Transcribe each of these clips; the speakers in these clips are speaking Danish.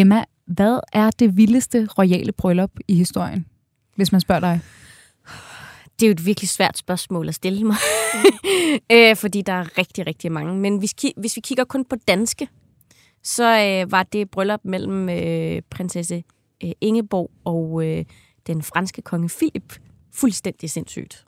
Emma, hvad er det vildeste royale bryllup i historien, hvis man spørger dig? Det er jo et virkelig svært spørgsmål at stille mig, øh, fordi der er rigtig, rigtig mange. Men hvis, hvis vi kigger kun på danske, så øh, var det bryllup mellem øh, prinsesse øh, Ingeborg og øh, den franske konge Philip fuldstændig sindssygt.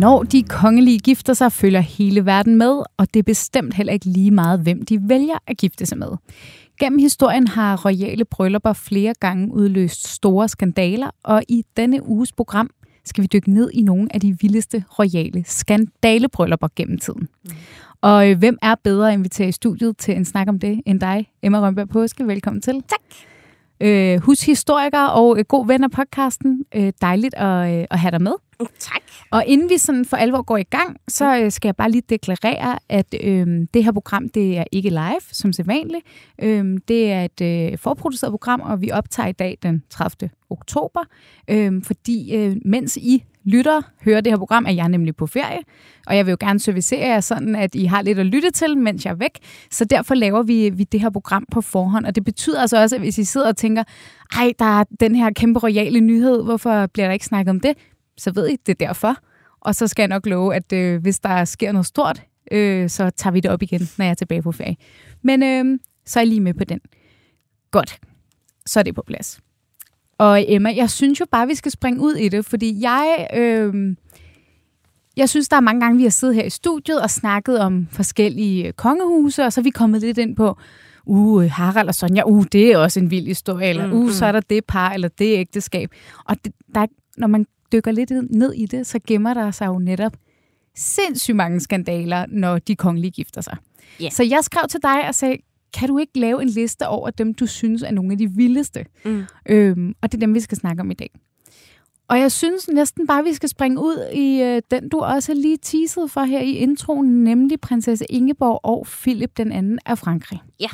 Når de kongelige gifter sig, følger hele verden med, og det er bestemt heller ikke lige meget, hvem de vælger at gifte sig med. Gennem historien har royale bryllupper flere gange udløst store skandaler, og i denne uges program skal vi dykke ned i nogle af de vildeste royale skandalebryllupper gennem tiden. Mm. Og øh, hvem er bedre at invitere i studiet til en snak om det end dig, Emma Rønberg Påske? Velkommen til. Tak. Øh, hushistoriker og øh, god ven af podcasten. Øh, dejligt at, øh, at have dig med. Tak. Og inden vi sådan for alvor går i gang, så øh, skal jeg bare lige deklarere, at øh, det her program, det er ikke live, som sædvanligt. Øh, det er et øh, forproduceret program, og vi optager i dag den 30. oktober, øh, fordi øh, mens I lytter, hører det her program, er jeg nemlig på ferie, og jeg vil jo gerne servicere jer sådan, at I har lidt at lytte til, mens jeg er væk. Så derfor laver vi, vi det her program på forhånd, og det betyder altså også, at hvis I sidder og tænker, ej, der er den her kæmpe royale nyhed, hvorfor bliver der ikke snakket om det? Så ved I, det er derfor. Og så skal jeg nok love, at øh, hvis der sker noget stort, øh, så tager vi det op igen, når jeg er tilbage på ferie. Men øh, så er jeg lige med på den. Godt, så er det på plads. Og Emma, jeg synes jo bare, vi skal springe ud i det, fordi jeg... Øh, jeg synes, der er mange gange, vi har siddet her i studiet og snakket om forskellige kongehuse, og så er vi kommet lidt ind på, uh, Harald og Sonja, uh, det er også en vild historie, eller uh, mm-hmm. så er der det par, eller det ægteskab. Og det, der, når man dykker lidt ned i det, så gemmer der sig jo netop sindssygt mange skandaler, når de kongelige gifter sig. Yeah. Så jeg skrev til dig og sagde, kan du ikke lave en liste over dem, du synes er nogle af de vildeste? Mm. Øhm, og det er dem, vi skal snakke om i dag. Og jeg synes næsten bare, vi skal springe ud i øh, den, du også lige teaset for her i introen, nemlig prinsesse Ingeborg og Philip den anden af Frankrig. Ja.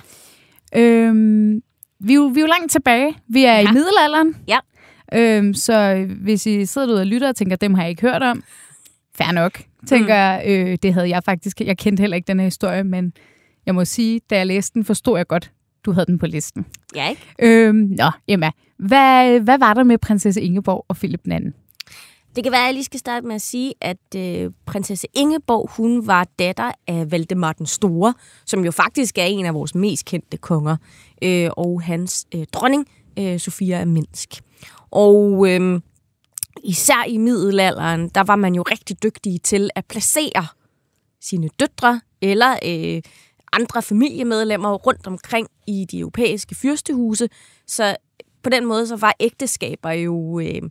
Øhm, vi, er jo, vi er jo langt tilbage. Vi er ja. i middelalderen. Ja. Øhm, så hvis I sidder derude og lytter og tænker, dem har jeg ikke hørt om, fair nok, tænker mm. jeg. Øh, det havde jeg faktisk. Jeg kendte heller ikke den her historie, men jeg må sige, da jeg læste den, forstod jeg godt, du havde den på listen. Ja, ikke? Øhm, nå, Emma, hvad, hvad var der med prinsesse Ingeborg og Philip den anden? Det kan være, at jeg lige skal starte med at sige, at øh, prinsesse Ingeborg, hun var datter af Valdemar den Store, som jo faktisk er en af vores mest kendte konger, øh, og hans øh, dronning, øh, Sofia af Minsk. Og øh, især i middelalderen, der var man jo rigtig dygtige til at placere sine døtre eller øh, andre familiemedlemmer rundt omkring i de europæiske fyrstehuse. Så på den måde så var ægteskaber jo... Øh,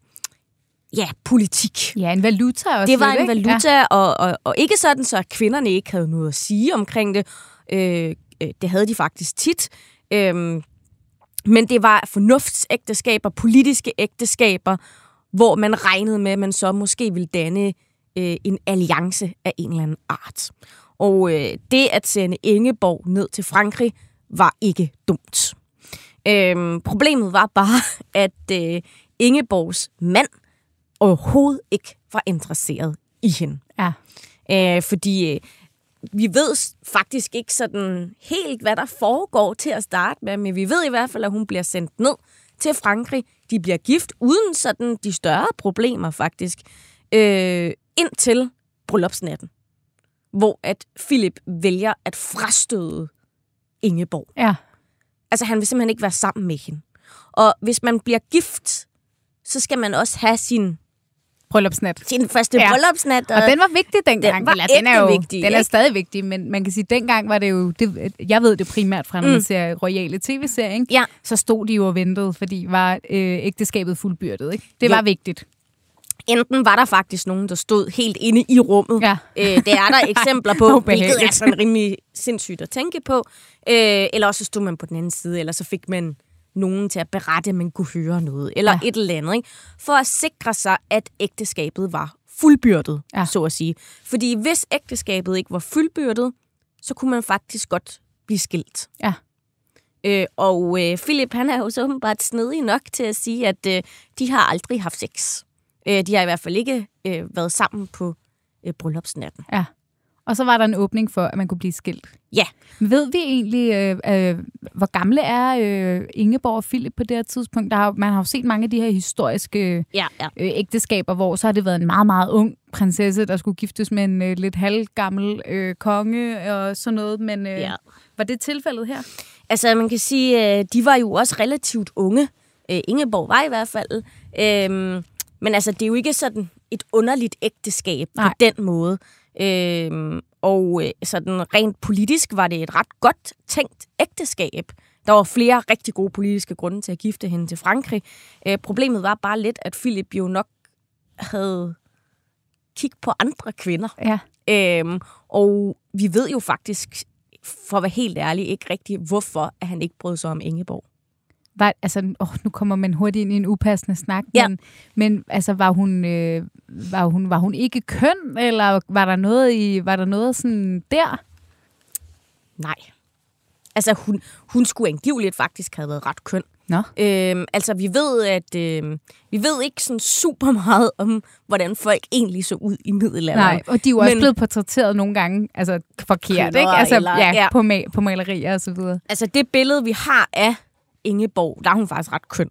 ja, politik. Ja, en valuta også. Det var en valuta, ja. og, og, og ikke sådan, så kvinderne ikke havde noget at sige omkring det. Øh, øh det havde de faktisk tit. Øh, men det var fornuftsægteskaber, politiske ægteskaber, hvor man regnede med, at man så måske ville danne øh, en alliance af en eller anden art. Og øh, det at sende Ingeborg ned til Frankrig var ikke dumt. Øh, problemet var bare, at øh, Ingeborgs mand overhovedet ikke var interesseret i hende. Ja. Øh, fordi øh, vi ved faktisk ikke sådan helt, hvad der foregår til at starte med, men vi ved i hvert fald, at hun bliver sendt ned til Frankrig. De bliver gift uden sådan de større problemer faktisk, øh, indtil bryllupsnatten, hvor at Philip vælger at frastøde Ingeborg. Ja. Altså, han vil simpelthen ikke være sammen med hende. Og hvis man bliver gift, så skal man også have sin bryllupsnat. Sin første ja. bryllupsnat. Og, og den var vigtig dengang. Den, var Eller, den er jo vigtig, den er stadig vigtig, men man kan sige, dengang var det jo, det, jeg ved det primært fra, man mm. ser royale tv-serier, ja. så stod de jo og ventede, fordi var øh, ægteskabet fuldbyrdet. Ikke? Det jo. var vigtigt. Enten var der faktisk nogen, der stod helt inde i rummet. Ja. Øh, det er der eksempler på, hvilket er sådan rimelig sindssygt at tænke på. Øh, eller også stod man på den anden side, eller så fik man nogen til at berette, at man kunne høre noget, eller ja. et eller andet, ikke? for at sikre sig, at ægteskabet var fuldbyrdet, ja. så at sige. Fordi hvis ægteskabet ikke var fuldbyrdet, så kunne man faktisk godt blive skilt. Ja. Øh, og øh, Philip, han er jo så åbenbart snedig nok til at sige, at øh, de har aldrig haft sex. Øh, de har i hvert fald ikke øh, været sammen på øh, bryllupsnatten. Ja. Og så var der en åbning for, at man kunne blive skilt. Ja. Ved vi egentlig, øh, øh, hvor gamle er øh, Ingeborg og Philip på det her tidspunkt? Der har, man har jo set mange af de her historiske Ja, ja. øh, ægteskaber, hvor så har det været en meget, meget ung prinsesse, der skulle giftes med en øh, lidt halvgammel øh, konge og sådan noget. Men øh, Ja. var det tilfældet her? Altså, man kan sige, øh, de var jo også relativt unge. Øh, Ingeborg var i hvert fald. Øhm, men altså, det er jo ikke sådan et underligt ægteskab Nej. på den måde. Øhm, og øh, sådan rent politisk var det et ret godt tænkt ægteskab. Der var flere rigtig gode politiske grunde til at gifte hende til Frankrig. Øh, problemet var bare lidt, at Philip jo nok havde kig på andre kvinder. Ja. Øhm, og vi ved jo faktisk, for at være helt ærlig, ikke rigtigt, hvorfor at han ikke brød sig om Ingeborg. Var, altså, åh, nu kommer man hurtigt ind i en upassende snak, Ja. men, men altså, var, hun, øh, var, hun, var hun ikke køn, eller var der noget, i, var der noget sådan der? Nej. Altså, hun, hun skulle angiveligt faktisk have været ret køn. Nå. Øhm, altså, vi ved, at øhm, vi ved ikke sådan super meget om, hvordan folk egentlig så ud i middelalderen. Nej, og de er jo også Men- blevet portrætteret nogle gange altså, forkert, ikke? Altså, eller- ja, ja. På, ma- på malerier og så videre. Altså, det billede, vi har af Ingeborg, der er hun faktisk ret køn.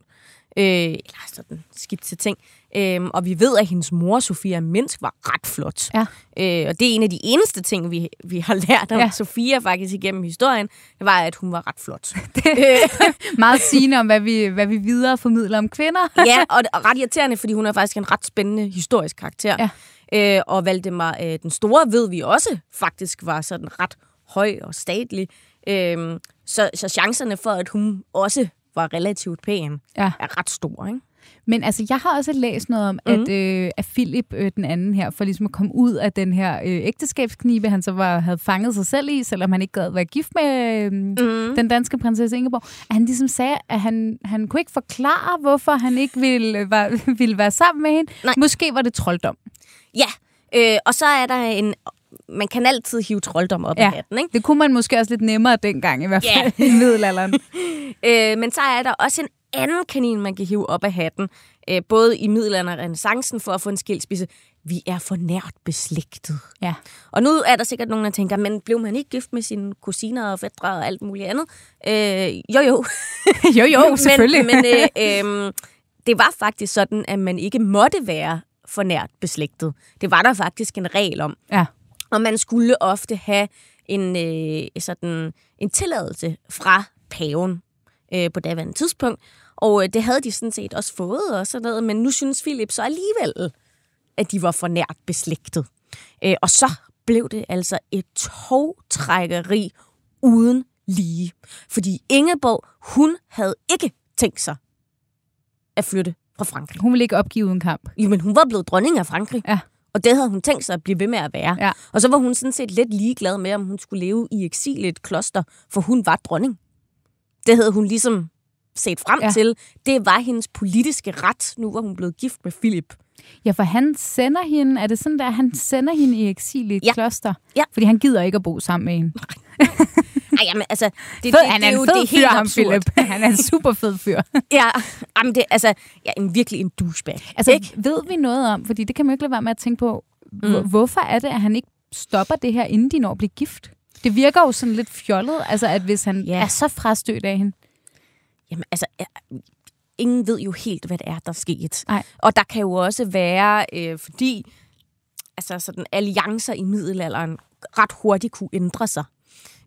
Øh, eller sådan skidt til ting. Øhm, og vi ved, at hendes mor, Sofia Minsk, var ret flot. Ja. Øh, og det er en af de eneste ting, vi, vi har lært om Ja. Sofia faktisk igennem historien, det var, at hun var ret flot. Meget sigende om, hvad vi, hvad vi videre formidler om kvinder. ja, og, og ret irriterende, fordi hun er faktisk en ret spændende historisk karakter. Ja. Øh, og Valdemar øh, den Store ved vi også faktisk var sådan ret høj og statlig. Øh, så, så chancerne for, at hun også var relativt pæn, Ja. er ret store. Ikke? Men altså, jeg har også læst noget om, mm. at, øh, at Philip, øh, den anden her, for ligesom at komme ud af den her øh, ægteskabsknibe, han så var, havde fanget sig selv i, selvom han ikke gad være gift med øh, mm. den danske prinsesse Ingeborg, at han ligesom sagde, at han, han kunne ikke forklare, hvorfor han ikke ville, øh, var, ville være sammen med hende. Nej. Måske var det trolddom. Ja, øh, og så er der en... Man kan altid hive trolddom op Ja. af hatten, ikke? Det kunne man måske også lidt nemmere dengang, i hvert fald i middelalderen. Øh, men så er der også en anden kanin, man kan hive op af hatten. Øh, både i middelalderen og renaissancen for at få en skilsmisse. Vi er for nært beslægtet. Ja. Og nu er der sikkert nogen, der tænker, men blev man ikke gift med sine kusiner og fædre og alt muligt andet? Øh, jo, jo. jo, jo, selvfølgelig. Men, men øh, øh, det var faktisk sådan, at man ikke måtte være for nært beslægtet. Det var der faktisk en regel om. ja. Og man skulle ofte have en, øh, sådan, en tilladelse fra paven øh, på daværende tidspunkt. Og øh, det havde de sådan set også fået og sådan noget, men nu synes Philip så alligevel, at de var for nært beslægtet. Øh, og så blev det altså et togtrækkeri uden lige. Fordi Ingeborg, hun havde ikke tænkt sig at flytte fra Frankrig. Hun ville ikke opgive uden kamp. Jo, men hun var blevet dronning af Frankrig. Ja. Og det havde hun tænkt sig at blive ved med at være. Ja. Og så var hun sådan set lidt ligeglad med, om hun skulle leve i eksil i et kloster, for hun var dronning. Det havde hun ligesom set frem Ja. til. Det var hendes politiske ret, nu var hun blevet gift med Philip. Ja, for han sender hende, er det sådan der, han sender hende i eksil i et Ja. kloster? Ja. Fordi han gider ikke at bo sammen med hende. Ej, jamen, altså, det, Fed, det, han det, er jo en det fed er fyr, ham absurd. Philip. Han er en super fed fyr. Ja, jamen, det, altså, ja, en virkelig en douchebag. Altså, ikke? ved vi noget om, fordi det kan man jo ikke lade være med at tænke på, mm. hvorfor er det, at han ikke stopper det her, inden de når at blive gift? Det virker jo sådan lidt fjollet, altså at hvis han Ja. er så frastødt af hende. Jamen, altså, ja, ingen ved jo helt, hvad det er, der er sket. Nej. Og der kan jo også være, øh, fordi altså, sådan, alliancer i middelalderen ret hurtigt kunne ændre sig.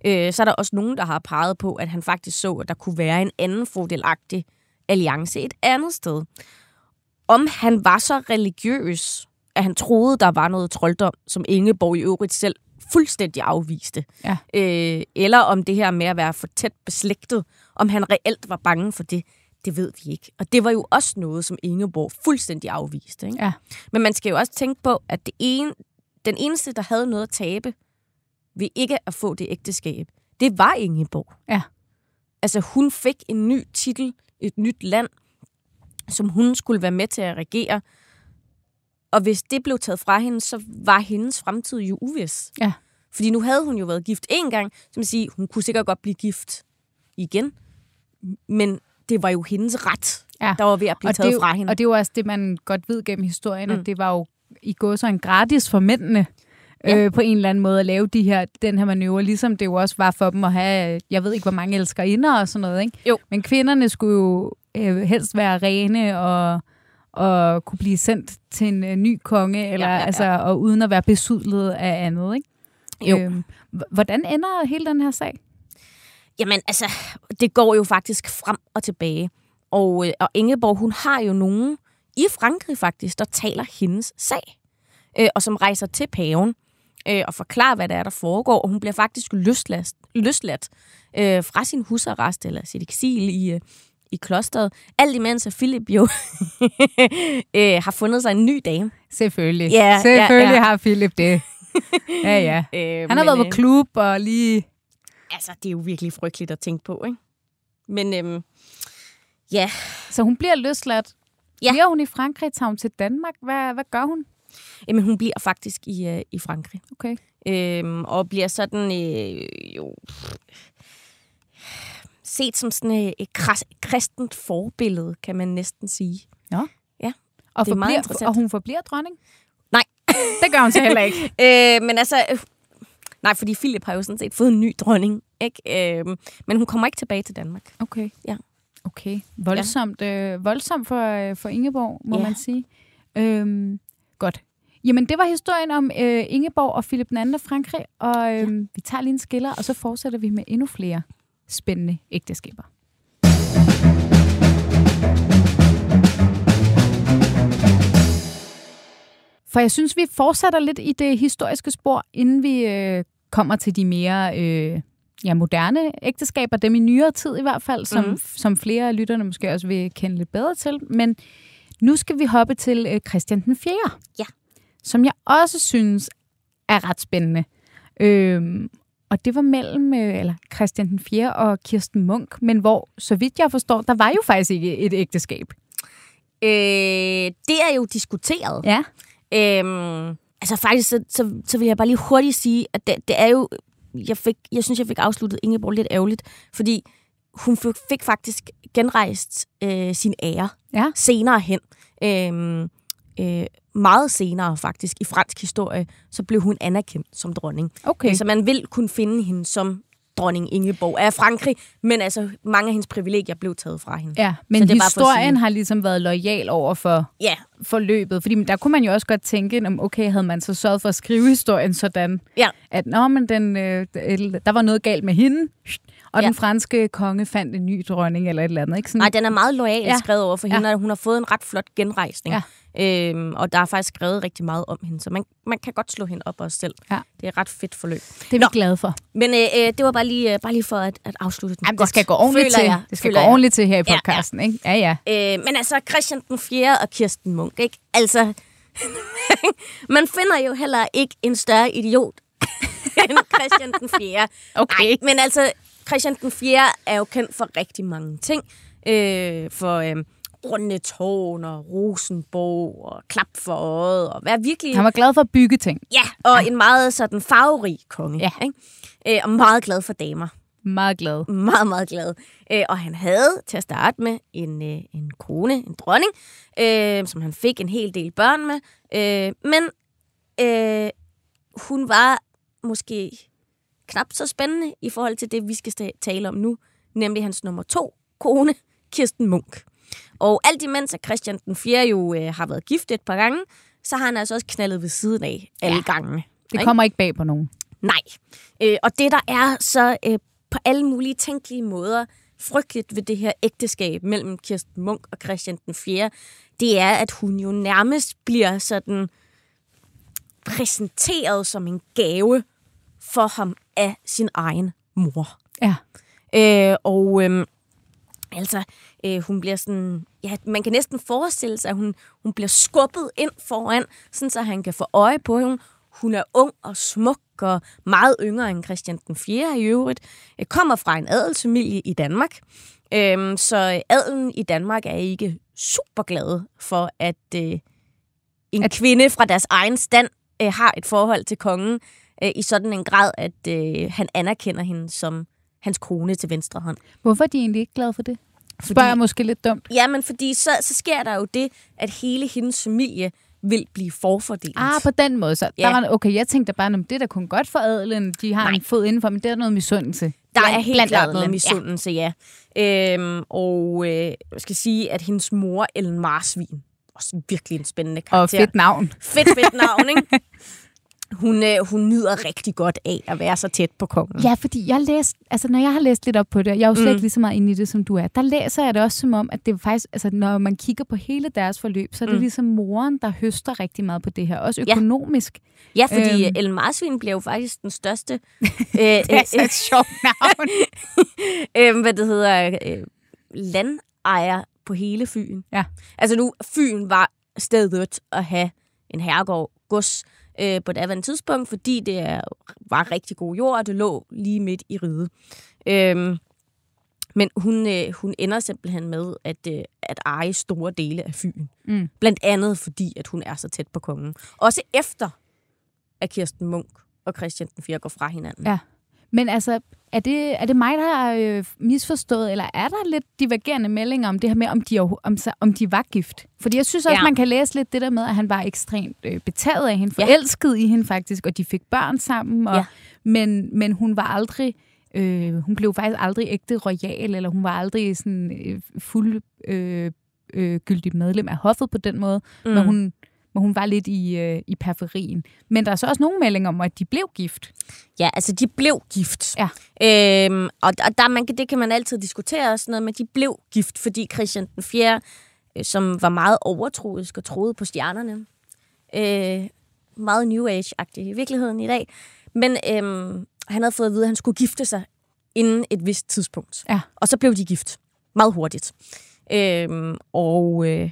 Øh, så er der også nogen, der har peget på, at han faktisk så, at der kunne være en anden fordelagtig alliance et andet sted. Om han var så religiøs, at han troede, der var noget trolddom, som Ingeborg i øvrigt selv fuldstændig afviste. Ja. Øh, eller om det her med at være for tæt beslægtet, om han reelt var bange for det, det ved vi ikke. Og det var jo også noget, som Ingeborg fuldstændig afviste. Ikke? Ja. Men man skal jo også tænke på, at det ene, den eneste, der havde noget at tabe ved ikke at få det ægteskab, det var Ingeborg. Ja. Altså hun fik en ny titel, et nyt land, som hun skulle være med til at regere. Og hvis det blev taget fra hende, så var hendes fremtid jo uvis. Ja. Fordi nu havde hun jo været gift en gang, som siger, hun kunne sikkert godt blive gift igen. Men det var jo hendes ret Ja. der var ved at blive Og taget jo, fra hende. og det er jo også det, man godt ved gennem historien. Mm. at det var jo i går så en gratis for mændene. Ja. Øh, på en eller anden måde at lave de her, den her manøvre, ligesom det jo også var for dem at have, jeg ved ikke, hvor mange elskerinder og sådan noget, ikke? Jo. Men kvinderne skulle jo øh, helst være rene og, og kunne blive sendt til en øh, ny konge, eller Ja, ja, ja. altså, og uden at være besudlet af andet, ikke? Jo. Øhm, hvordan ender hele den her sag? Jamen, altså, det går jo faktisk frem og tilbage. Og, øh, og Ingeborg, hun har jo nogen i Frankrig faktisk, der taler hendes sag. Øh, og som rejser til paven øh, og forklarer, hvad der er, der foregår. Og hun bliver faktisk løsladt, løsladt øh, fra sin husarrest eller sit eksil i, øh, i klosteret. Alt imens at Philip jo øh, har fundet sig en ny dame. Selvfølgelig. Ja, ja, Selvfølgelig ja. har Philip det. Ja, ja. Øh, Han har men, været på øh, klub og lige... Altså, det er jo virkelig frygteligt at tænke på, ikke? Men øhm, ja, Så hun bliver løsladt. Ja. Bliver hun i Frankrig? Tager hun til Danmark? Hvad, hvad gør hun? Jamen, hun bliver faktisk i, øh, i Frankrig. Okay. Øhm, og bliver sådan øh, jo set som sådan øh, et kras, kristent forbillede, kan man næsten sige. Og, Det er meget interessant. og hun forbliver dronning? Nej. Det gør hun så heller ikke. Øh, men altså, øh, nej, fordi Philip har jo sådan set fået en ny dronning, ikke? Øhm, men hun kommer ikke tilbage til Danmark. Okay. Ja. Okay. Voldsomt, øh, voldsomt for, øh, for Ingeborg, må Ja. man sige. Øhm, godt. Jamen, det var historien om øh, Ingeborg og Philip II af Frankrig, og øh, vi tager lige en skiller, og så fortsætter vi med endnu flere spændende ægteskaber. For jeg synes, vi fortsætter lidt i det historiske spor, inden vi øh, kommer til de mere øh, ja, moderne ægteskaber, dem i nyere tid i hvert fald, som, mm. som flere af lytterne måske også vil kende lidt bedre til. Men nu skal vi hoppe til øh, Christian den 4. Ja. Som jeg også synes er ret spændende. Øhm, og det var mellem øh, eller Christian den 4. og Kirsten Munk, men hvor, så vidt jeg forstår, der var jo faktisk ikke et ægteskab. Øh, det er jo diskuteret. Ja. Øhm, altså faktisk, så, så, så vil jeg bare lige hurtigt sige, at det, det er jo... Jeg, fik, jeg synes, jeg fik afsluttet Ingeborg lidt ærgerligt, fordi hun fik, faktisk genrejst øh, sin ære Ja. senere hen. Øhm, øh, meget senere faktisk i fransk historie, så blev hun anerkendt som dronning. Okay. Så man vil kunne finde hende som dronning Ingeborg af Frankrig, men altså mange af hendes privilegier blev taget fra hende. Ja, men det for at historien sige- har ligesom været lojal over for Ja, forløbet. Fordi der kunne man jo også godt tænke, om okay, havde man så sørget for at skrive historien sådan, Ja. at Nå, men den, øh, der var noget galt med hende, og Ja. den franske konge fandt en ny dronning eller et eller andet. Ikke? Sådan, Nej, den er meget lojal Ja. ja. skrevet over for Ja. hende, og hun har fået en ret flot genrejsning. Ja. Øhm, og der er faktisk skrevet rigtig meget om hende, så man, man kan godt slå hende op også selv. Ja. Det er et ret fedt forløb. det er vi Nå. glade for. Men øh, øh, det var bare lige, øh, bare lige for at, at afslutte den. Jamen, det godt, skal gå ordentligt føler til. Jeg, det skal gå føler jeg. ordentligt til her i Ja, ja. podcasten. Ikke? Ja, ja. Øh, men altså, Christian den 4. og Kirsten Munk, ikke? Altså, man finder jo heller ikke en større idiot end Christian den 4. Okay. Nej, men altså, Christian den 4. er jo kendt for rigtig mange ting. Øh, for øh, runde tårn og Rosenborg og klap for øjet og være virkelig... Han var glad for at bygge ting. Ja, og en meget sådan farverig konge. Ja. Ikke? Øh, og meget glad for damer. Meget glad. Meget, meget glad. Øh, og han havde til at starte med en, øh, en kone, en dronning, øh, som han fik en hel del børn med. Øh, men øh, hun var måske knap så spændende i forhold til det, vi skal tale om nu, nemlig hans nummer to kone, Kirsten Munk. Og alt imens at Christian den 4. jo øh, har været gift et par gange, så har han altså også knaldet ved siden af alle Ja. gangene. Det kommer ikke bag på nogen. Nej. Øh, og det, der er så øh, på alle mulige tænkelige måder frygteligt ved det her ægteskab mellem Kirsten Munk og Christian den 4., det er, at hun jo nærmest bliver sådan præsenteret som en gave for ham af sin egen mor. Ja. Øh, og øh, altså, øh, hun bliver sådan... Ja, man kan næsten forestille sig, at hun, hun bliver skubbet ind foran, sådan så han kan få øje på hende. Hun er ung og smuk og meget yngre end Christian den 4. i øvrigt. Øh, kommer fra en adelsfamilie i Danmark. Øh, så adelen i Danmark er ikke super glade for, at øh, en at... kvinde fra deres egen stand øh, har et forhold til kongen øh, i sådan en grad, at øh, han anerkender hende som hans kone til venstre hånd. Hvorfor er de egentlig ikke glade for det? Spørger jeg måske lidt dumt. Ja, men fordi så, så sker der jo det, at hele hendes familie vil blive forfordelt. Ah, på den måde. Så Ja. der var, okay, jeg tænkte bare, om det er da kun godt for adelen. De har Nej. en fod indenfor, men det er noget misundelse. Der er helt blandt klart adelen. noget misundelse, ja. ja. Øhm, og øh, jeg skal sige, at hendes mor, Ellen Marsvin, også virkelig en spændende Ja. Og karakter. fedt navn. Fedt, fedt navn, ikke? Hun, øh, hun nyder rigtig godt af at være så tæt på kongen. Ja, fordi jeg læste, altså når jeg har læst lidt op på det, jeg er jo slet Mm. ikke lige så meget inde i det, som du er, der læser jeg det også som om, at det faktisk, altså når man kigger på hele deres forløb, så er det Mm. ligesom moren, der høster rigtig meget på det her, også Ja. økonomisk. Ja, fordi Øhm. øhm. Ellen Marsvin bliver jo faktisk den største, øh, Det er så et sjovt navn. øh, hvad det hedder, øh, landejer på hele Fyn. Ja. Altså nu, Fyn var stedet at have en herregård gods øh, på det andet tidspunkt, fordi det er, var rigtig god jord, og det lå lige midt i riget. Øhm, men hun, øh, hun ender simpelthen med at, øh, at eje store dele af Fyn. Mm. Blandt andet fordi, at hun er så tæt på kongen. Også efter, at Kirsten Munk og Christian den 4. går fra hinanden. Ja. Men altså, er det, er det mig, der har øh, misforstået, eller er der lidt divergerende meldinger om det her med, om de, om, om de var gift? Fordi jeg synes også, Ja. ja. man kan læse lidt det der med, at han var ekstremt øh, betaget af hende, Ja. forelsket i hende faktisk, og de fik børn sammen, og, Ja. men, men hun var aldrig... Øh, hun blev faktisk aldrig ægte royal, eller hun var aldrig sådan øh, fuld øh, øh, gyldig medlem af hoffet på den måde, mm. hvor, hun, hvor hun var lidt i, øh, i periferien. Men der er så også nogle meldinger om, at de blev gift. Ja, altså de blev gift. Ja. Øhm, og og der, man, kan- det kan man altid diskutere og sådan noget, men de blev gift, fordi Christian den 4., øh, som var meget overtroisk og troede på stjernerne, øh, meget New Age-agtig i virkeligheden i dag, men øhm, han havde fået at vide, at han skulle gifte sig inden et vist tidspunkt. Ja. Og så blev de gift. Meget hurtigt. Øhm, og øh,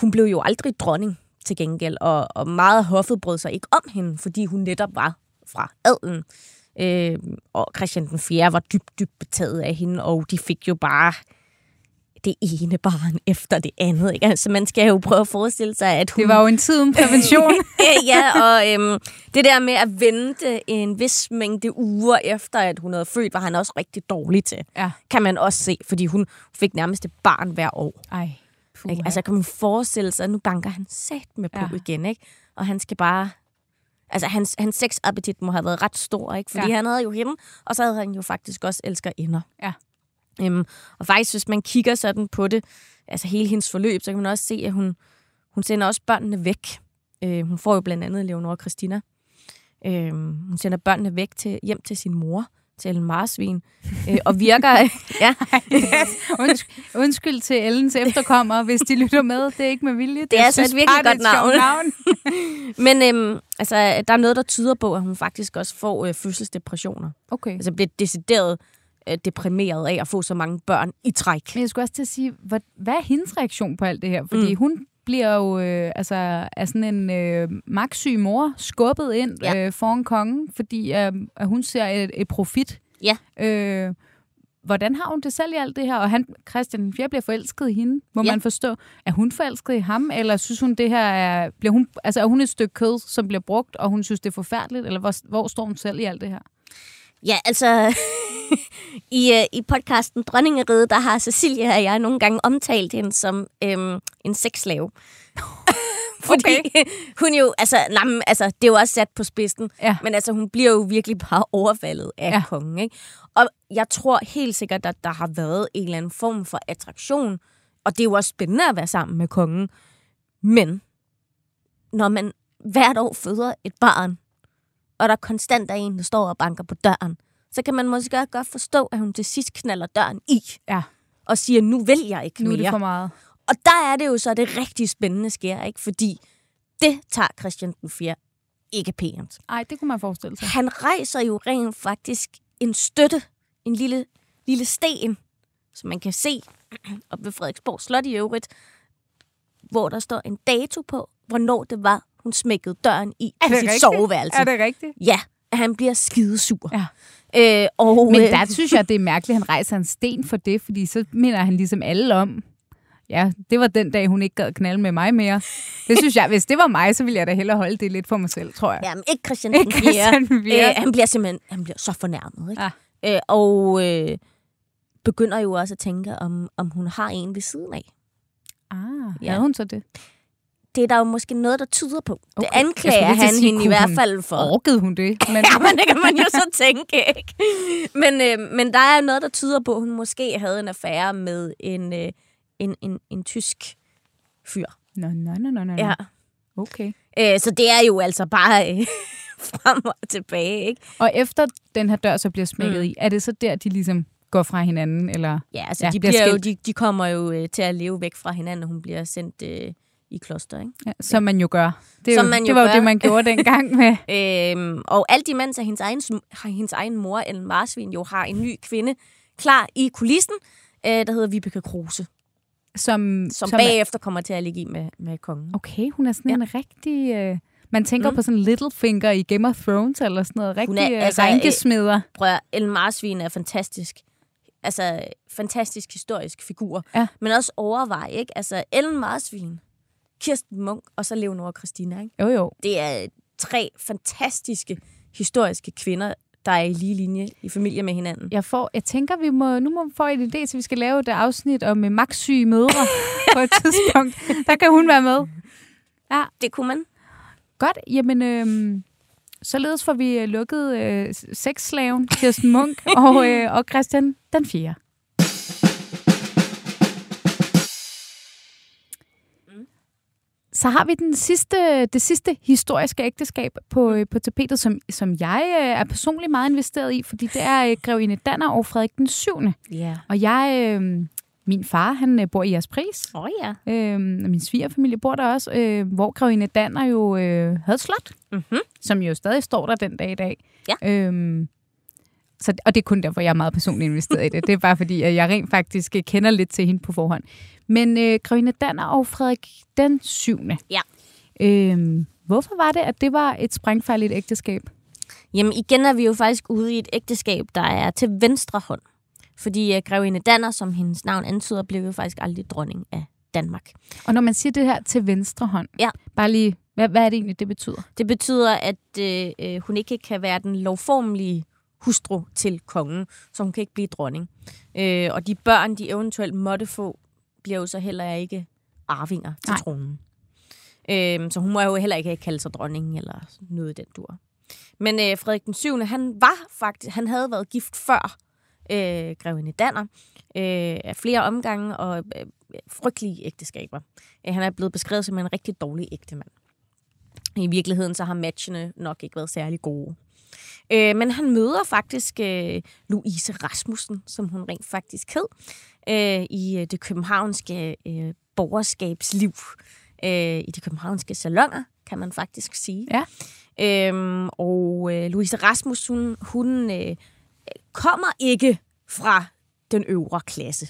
hun blev jo aldrig dronning til gengæld, og, og meget af hoffet brød sig ikke om hende, fordi hun netop var fra adelen. Øh, og Christian den 4. var dybt, dybt betaget af hende, og de fik jo bare det ene barn efter det andet. Ikke? Altså, man skal jo prøve at forestille sig, at hun... Det var jo en tid uden prævention. ja, og øhm, det der med at vente en vis mængde uger efter, at hun havde født, var han også rigtig dårlig til. ja. Kan man også se, fordi hun fik nærmest et barn hver år. Ej. Puha. Ikke? Altså kan man forestille sig, at nu banker han sat med på Ja. igen, ikke? Og han skal bare... Altså, hans, hans sexappetit må have været ret stor, ikke? Fordi ja. han havde jo hende, og så havde han jo faktisk også elsker inder. Ja. Øhm, og faktisk, hvis man kigger sådan på det, altså hele hendes forløb, så kan man også se, at hun, hun sender også børnene væk. Øh, hun får jo blandt andet Leonora Christina. Øh, hun sender børnene væk til, hjem til sin mor, til Marsvin, øh, og virker... ja, Undskyld, undskyld til Ellens efterkommere, hvis de lytter med. Det er ikke med vilje. er Jeg altså synes et virkelig bare, det er godt sjovt navn. Men øhm, altså, der er noget, der tyder på, at hun faktisk også får øh, fødselsdepressioner. Okay. Altså bliver decideret øh, deprimeret af at få så mange børn i træk. Men jeg skulle også til at sige, hvad, hvad er hendes reaktion på alt det her? Fordi mm. hun bliver jo øh, altså, af sådan en øh, magtsyg mor skubbet ind Ja. øh, foran kongen, fordi øh, at hun ser et, et profit. Ja. Øh, hvordan har hun det selv i alt det her? Og han, Christian den 4. bliver forelsket i hende, må Ja. man forstå. Er hun forelsket i ham, eller synes hun, det her er... Bliver hun, altså, er hun et stykke kød, som bliver brugt, og hun synes, det er forfærdeligt? Eller hvor, hvor står hun selv i alt det her? Ja, altså, i, øh, i podcasten Dronningeriget, der har Cecilia og jeg nogle gange omtalt hende som øhm, en sexslave. Fordi okay. hun jo, altså, nej, men, altså, det er jo også sat på spidsen, Ja. men altså, hun bliver jo virkelig bare overfaldet af ja. kongen, ikke? Og jeg tror helt sikkert, at der har været en eller anden form for attraktion, og det er jo også spændende at være sammen med kongen. Men når man hvert år føder et barn, og der konstant er en, der står og banker på døren, så kan man måske også godt forstå, at hun til sidst knaller døren i, Ja, og siger, nu vil jeg ikke nu er mere. det for meget. Og der er det jo så, det rigtig spændende sker, ikke? Fordi det tager Christian den 4. ikke pænt. Ej, det kunne man forestille sig. Han rejser jo rent faktisk en støtte, en lille, lille sten, som man kan se op ved Frederiksborg Slot i øvrigt, hvor der står en dato på, hvornår det var, hun smækkede døren i Er til det sit rigtigt? soveværelse. Er det rigtigt? Ja, at han bliver skidesur. Ja. Øh, og, Men øh, der synes jeg, det er mærkeligt, at han rejser en sten for det, fordi så minder han ligesom alle om, ja, det var den dag, hun ikke gad knalde med mig mere. Det synes jeg, hvis det var mig, så ville jeg da hellere holde det lidt for mig selv, tror jeg. Jamen, ikke Christian Ikke den 4. Christian fjerde. Øh, han bliver simpelthen han bliver så fornærmet. Ikke? Ja. Øh, og øh, begynder jo også at tænke, om, om hun har en ved siden af. Ah, Ja. havde hun så det? Det er der jo måske noget, der tyder på. Okay. Det anklager han sige, hende i hvert fald for. Orkede hun det? Men, Ja, men det kan man jo så tænke, ikke? Men, øh, men der er noget, der tyder på, at hun måske havde en affære med en, øh, en, en, en tysk fyr. Nå, nå, nå, nå, nå. Ja. Okay. Øh, så det er jo altså bare øh, frem og tilbage, ikke? Og efter den her dør så bliver smækket Mm. i, er det så der, de ligesom går fra hinanden? Eller? Ja, altså Ja, de, bliver bliver jo, de, de kommer jo øh, til at leve væk fra hinanden, og hun bliver sendt øh, i kloster, ikke? Ja, som man jo gør. Det, er Som jo, man jo det var jo gør. det, man gjorde dengang med... Øhm, og alt imens at hendes egen, hendes egen mor, Ellen Marsvin, jo har en ny kvinde klar i kulissen, øh, der hedder Vibeke Kruse, Som, som, som er- bagefter kommer til at ligge i med, med kongen. Okay, hun er sådan Ja. en rigtig... Øh, man tænker Mm. på sådan Littlefinger i Game of Thrones, eller sådan noget. Rigtig er, er, altså, rænkesmeder. Prøv at, Ellen Marsvin er fantastisk. Altså, fantastisk historisk figur. Ja. Men også overvej, ikke? Altså, Ellen Marsvin, Kirsten Munk og så Leonora Christina, ikke? Jo, jo. Det er tre fantastiske historiske kvinder, der er i lige linje i familie med hinanden. Jeg, får, jeg tænker, vi må, nu må vi få en idé, så vi skal lave et afsnit om uh, magtsyge mødre på et tidspunkt. Der kan hun være med. Det kunne man. Godt, jamen øhm, således får vi øh, lukket øh, sexslaven Kirsten Munk og, øh, og Christian den 4. Så har vi den sidste, det sidste historiske ægteskab på, øh, på tapetet, som, som jeg øh, er personligt meget investeret i, fordi det er øh, Grevinde Danner og Frederik den 7. Ja. Og jeg, øh, min far, han bor i Jaspris, Åh oh, ja. øh, og min svigerfamilie bor der også, øh, hvor Grevinde Danner jo øh, havde slot Mm-hmm. som jo stadig står der den dag i dag. Ja. Øhm, så, og det er kun derfor, jeg er meget personligt investeret i det. Det er bare fordi, at jeg rent faktisk øh, kender lidt til hende på forhånd. Men øh, Grevinde Danner og Frederik den 7. Ja. Øhm, hvorfor var det, at det var et sprængfarligt ægteskab? Jamen igen er vi jo faktisk ude i et ægteskab, der er til venstre hånd. Fordi uh, grevinde Danner, som hendes navn antyder, blev jo faktisk aldrig dronning af Danmark. Og når man siger det her til venstre hånd, Ja. bare lige, hvad, hvad er det egentlig, det betyder? Det betyder, at øh, øh, hun ikke kan være den lovformelige hustru til kongen, så hun kan ikke blive dronning. Øh, og de børn, de eventuelt måtte få, bliver jo så heller ikke arvinger til Nej. tronen. Øh, så hun må jo heller ikke kalde sig dronning eller noget den dur. Men øh, Frederik den 7. han var faktisk, han havde været gift før øh, grevinde Danner øh, af flere omgange og øh, frygtelige ægteskaber. Øh, han er blevet beskrevet som en rigtig dårlig ægtemand. I virkeligheden så har matchene nok ikke været særlig gode. Øh, men han møder faktisk øh, Louise Rasmussen, som hun rent faktisk hed, øh, i øh, det københavnske øh, borgerskabsliv. Øh, I de københavnske salonger, kan man faktisk sige. Ja. Øhm, og øh, Louise Rasmussen, hun, øh, kommer ikke fra den øvre klasse.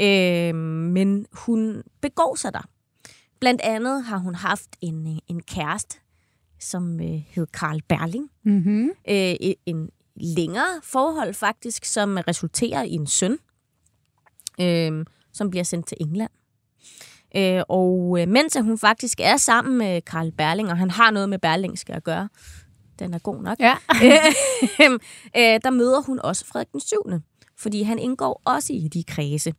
Øh, men hun begår sig der. Blandt andet har hun haft en, øh, en kæreste, som øh, hed Karl Berling. Mm-hmm. Øh, en længere forhold faktisk, som resulterer i en søn, øh, som bliver sendt til England. Øh, og øh, mens hun faktisk er sammen med Karl Berling, og han har noget med Berlingske at gøre, den er god nok, Ja. øh, der møder hun også Frederik den 7., fordi han indgår også i de kredse.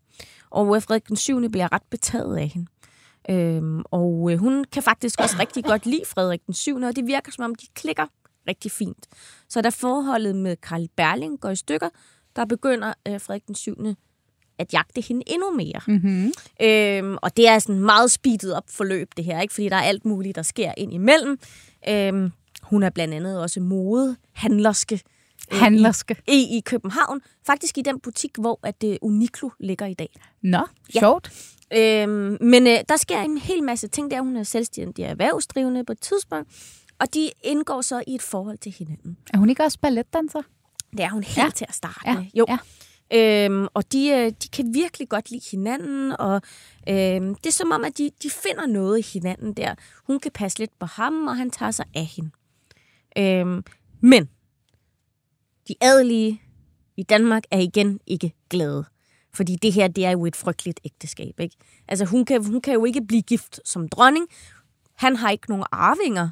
Og øh, Frederik den 7. bliver ret betaget af hende. Øhm, og øh, hun kan faktisk også rigtig godt lide Frederik den 7., og det virker som om, de klikker rigtig fint. Så da forholdet med Karl Berling går i stykker, der begynder øh, Frederik den 7. at jagte hende endnu mere. Mm-hmm. Øhm, og det er sådan meget speedet op forløb, det her, ikke? fordi der er alt muligt, der sker ind imellem. Øhm, hun er blandt andet også modehandlerske øh, Handlerske. i, i København. Faktisk i den butik, hvor at øh, Uniqlo ligger i dag. Nå, Ja. Øhm, men øh, der sker en hel masse ting der. Hun er selvstændig erhvervsdrivende på et tidspunkt. Og de indgår så i et forhold til hinanden. Er hun ikke også balletdanser? Det er hun helt Ja. til at starte Ja. Jo. ja. Øhm, og de, øh, de kan virkelig godt lide hinanden, og øhm, det er som om, at de, de finder noget i hinanden der. Hun kan passe lidt på ham, og han tager sig af hende. Øhm, men de adelige i Danmark er igen ikke glade. Fordi det her, det er jo et frygteligt ægteskab, ikke? Altså, hun kan, hun kan jo ikke blive gift som dronning. Han har ikke nogen arvinger.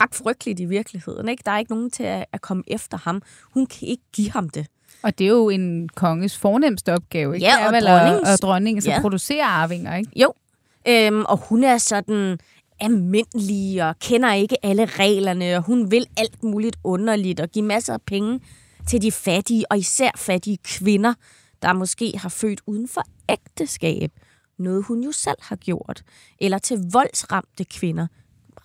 Ret frygteligt i virkeligheden, ikke? Der er ikke nogen til at, at komme efter ham. Hun kan ikke give ham det. Og det er jo en konges fornemmeste opgave, ikke? Ja, det er og vel dronningens. at dronningen så Ja. producerer arvinger, ikke? Jo, øhm, og hun er sådan almindelig og kender ikke alle reglerne, og hun vil alt muligt underligt og give masser af penge til de fattige, og især fattige kvinder, der måske har født uden for ægteskab. Noget hun jo selv har gjort. Eller til voldsramte kvinder.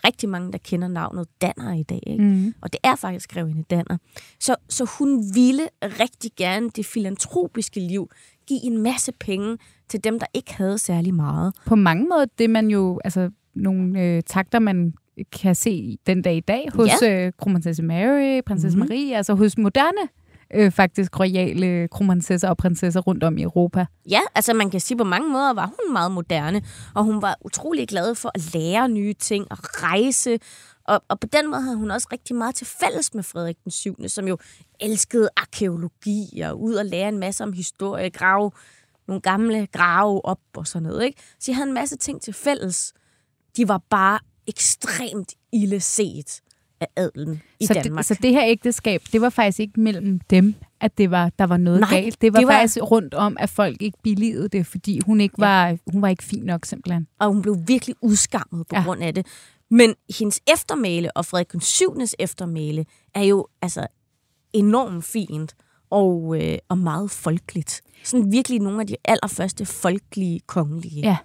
Rigtig mange, der kender navnet Danner i dag. Ikke? Mm. Og det er faktisk grevinde Danner. Så, så hun ville rigtig gerne det filantropiske liv give en masse penge til dem, der ikke havde særlig meget. På mange måder, det man jo, altså nogle øh, takter, man kan se den dag i dag hos ja. øh, kronprinsesse Mary, prinsesse mm. Marie, altså hos moderne øh, faktisk royale kronprinsesser og prinsesser rundt om i Europa. Ja, altså man kan sige, på mange måder var hun meget moderne, og hun var utrolig glad for at lære nye ting og rejse. Og, og på den måde havde hun også rigtig meget til fælles med Frederik den 7., som jo elskede arkeologi og ud og lære en masse om historie, grave nogle gamle grave op og sådan noget. Ikke? Så de havde en masse ting til fælles. De var bare ekstremt ille set af adelen i så Danmark. Det, så det her ægteskab, det var faktisk ikke mellem dem, at det var, der var noget Nej, galt. Det var, det var- faktisk rundt om, at folk ikke billigede det, fordi hun ikke Ja. var, hun var ikke fin nok simpelthen. og hun blev virkelig udskammet på ja. Grund af det. Men hendes eftermæle og Frederik den 7. eftermæle er jo altså enormt fint og, øh, og meget folkeligt. Sådan virkelig nogle af de allerførste folkelige kongelige. Ja.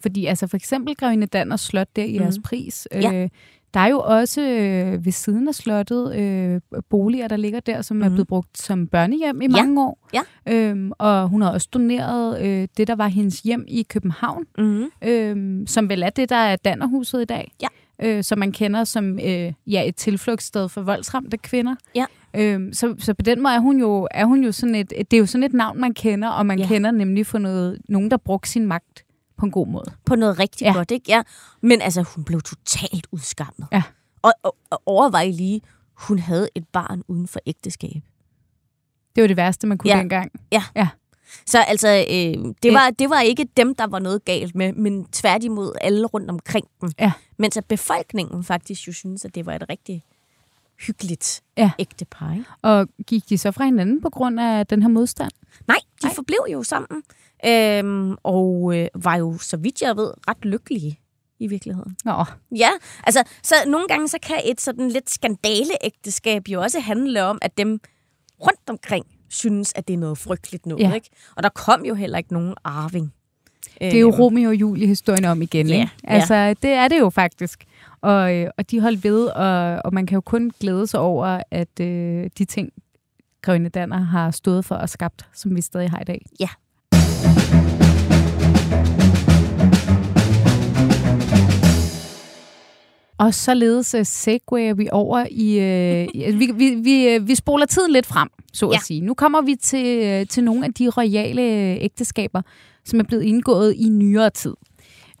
Fordi altså for eksempel Grevinde Danners slot der i jeres Mhm. pris, Ja. Der er jo også øh, ved siden af slottet øh, boliger, der ligger der, som mm. er Mhm. blevet brugt som børnehjem i Ja. mange år. Ja. Øhm, og hun har også doneret øh, det, der var hendes hjem i København, Mm-hmm. øh, som vel er det, der er Dannerhuset i dag. Ja. Øh, som man kender som øh, ja, et tilflugtssted for voldsramte kvinder. Ja. Øhm, så, så på den måde er hun jo, er hun jo sådan et, det er jo sådan et navn, man kender, og man ja. kender nemlig for noget, nogen, der brugte sin magt på en god måde. På noget rigtig Ja. godt, ikke? Ja. Men altså, hun blev totalt udskammet. Ja. Og, og, og overvej lige, hun havde et barn uden for ægteskab. Det var det værste, man kunne Ja. ja. dengang. Så altså, øh, det, var, det var ikke dem, der var noget galt med, men tværtimod alle rundt omkring dem. Ja. Mens at befolkningen faktisk jo synes, at det var et rigtig hyggeligt Ja. ægte par. Ikke? Og gik de så fra hinanden på grund af den her modstand? Nej, de Nej. forblev jo sammen, øhm, og øh, var jo, så vidt jeg ved, ret lykkelige i virkeligheden. Nå, Ja, altså, så nogle gange så kan et sådan lidt skandaleægteskab jo også handle om, at dem rundt omkring synes, at det er noget frygteligt noget, Ja. ikke? Og der kom jo heller ikke nogen arving. det er jo Øhm, Romeo og Julie-historien om igen. Ja, ikke? ja. Altså, det er det jo faktisk. Og, øh, og de holdt ved, og, og man kan jo kun glæde sig over, at øh, de ting, Grønne Danner har stået for og skabt, som vi stadig har i dag. Ja. Og således uh, segwayer vi over i... Uh, vi, vi, vi, uh, vi spoler tiden lidt frem, så at Ja. sige. Nu kommer vi til, til nogle af de royale ægteskaber, som er blevet indgået i nyere tid.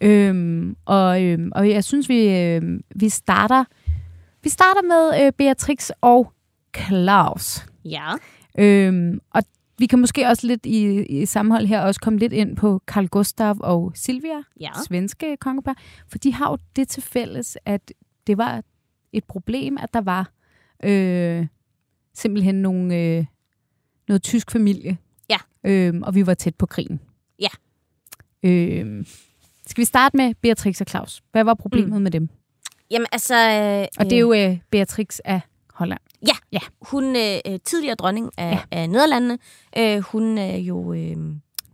Øhm, og, øhm, og jeg synes, vi, øhm, vi starter vi starter med øh, Beatrix og Claus. Ja. Øhm, og vi kan måske også lidt i, i sammenhold her også komme lidt ind på Carl Gustav og Silvia, Ja. svenske kongepar, for de har jo det til fælles, at det var et problem, at der var øh, simpelthen nogle, øh, noget tysk familie. Ja. Øhm, og vi var tæt på krigen. Ja. Øhm, skal vi starte med Beatrix og Claus? Hvad var problemet mm. med dem? Jamen altså... Øh, Og det er jo øh, Beatrix af Holland. Hun er øh, tidligere dronning af, ja. af Nederlandene. Øh, hun er jo øh,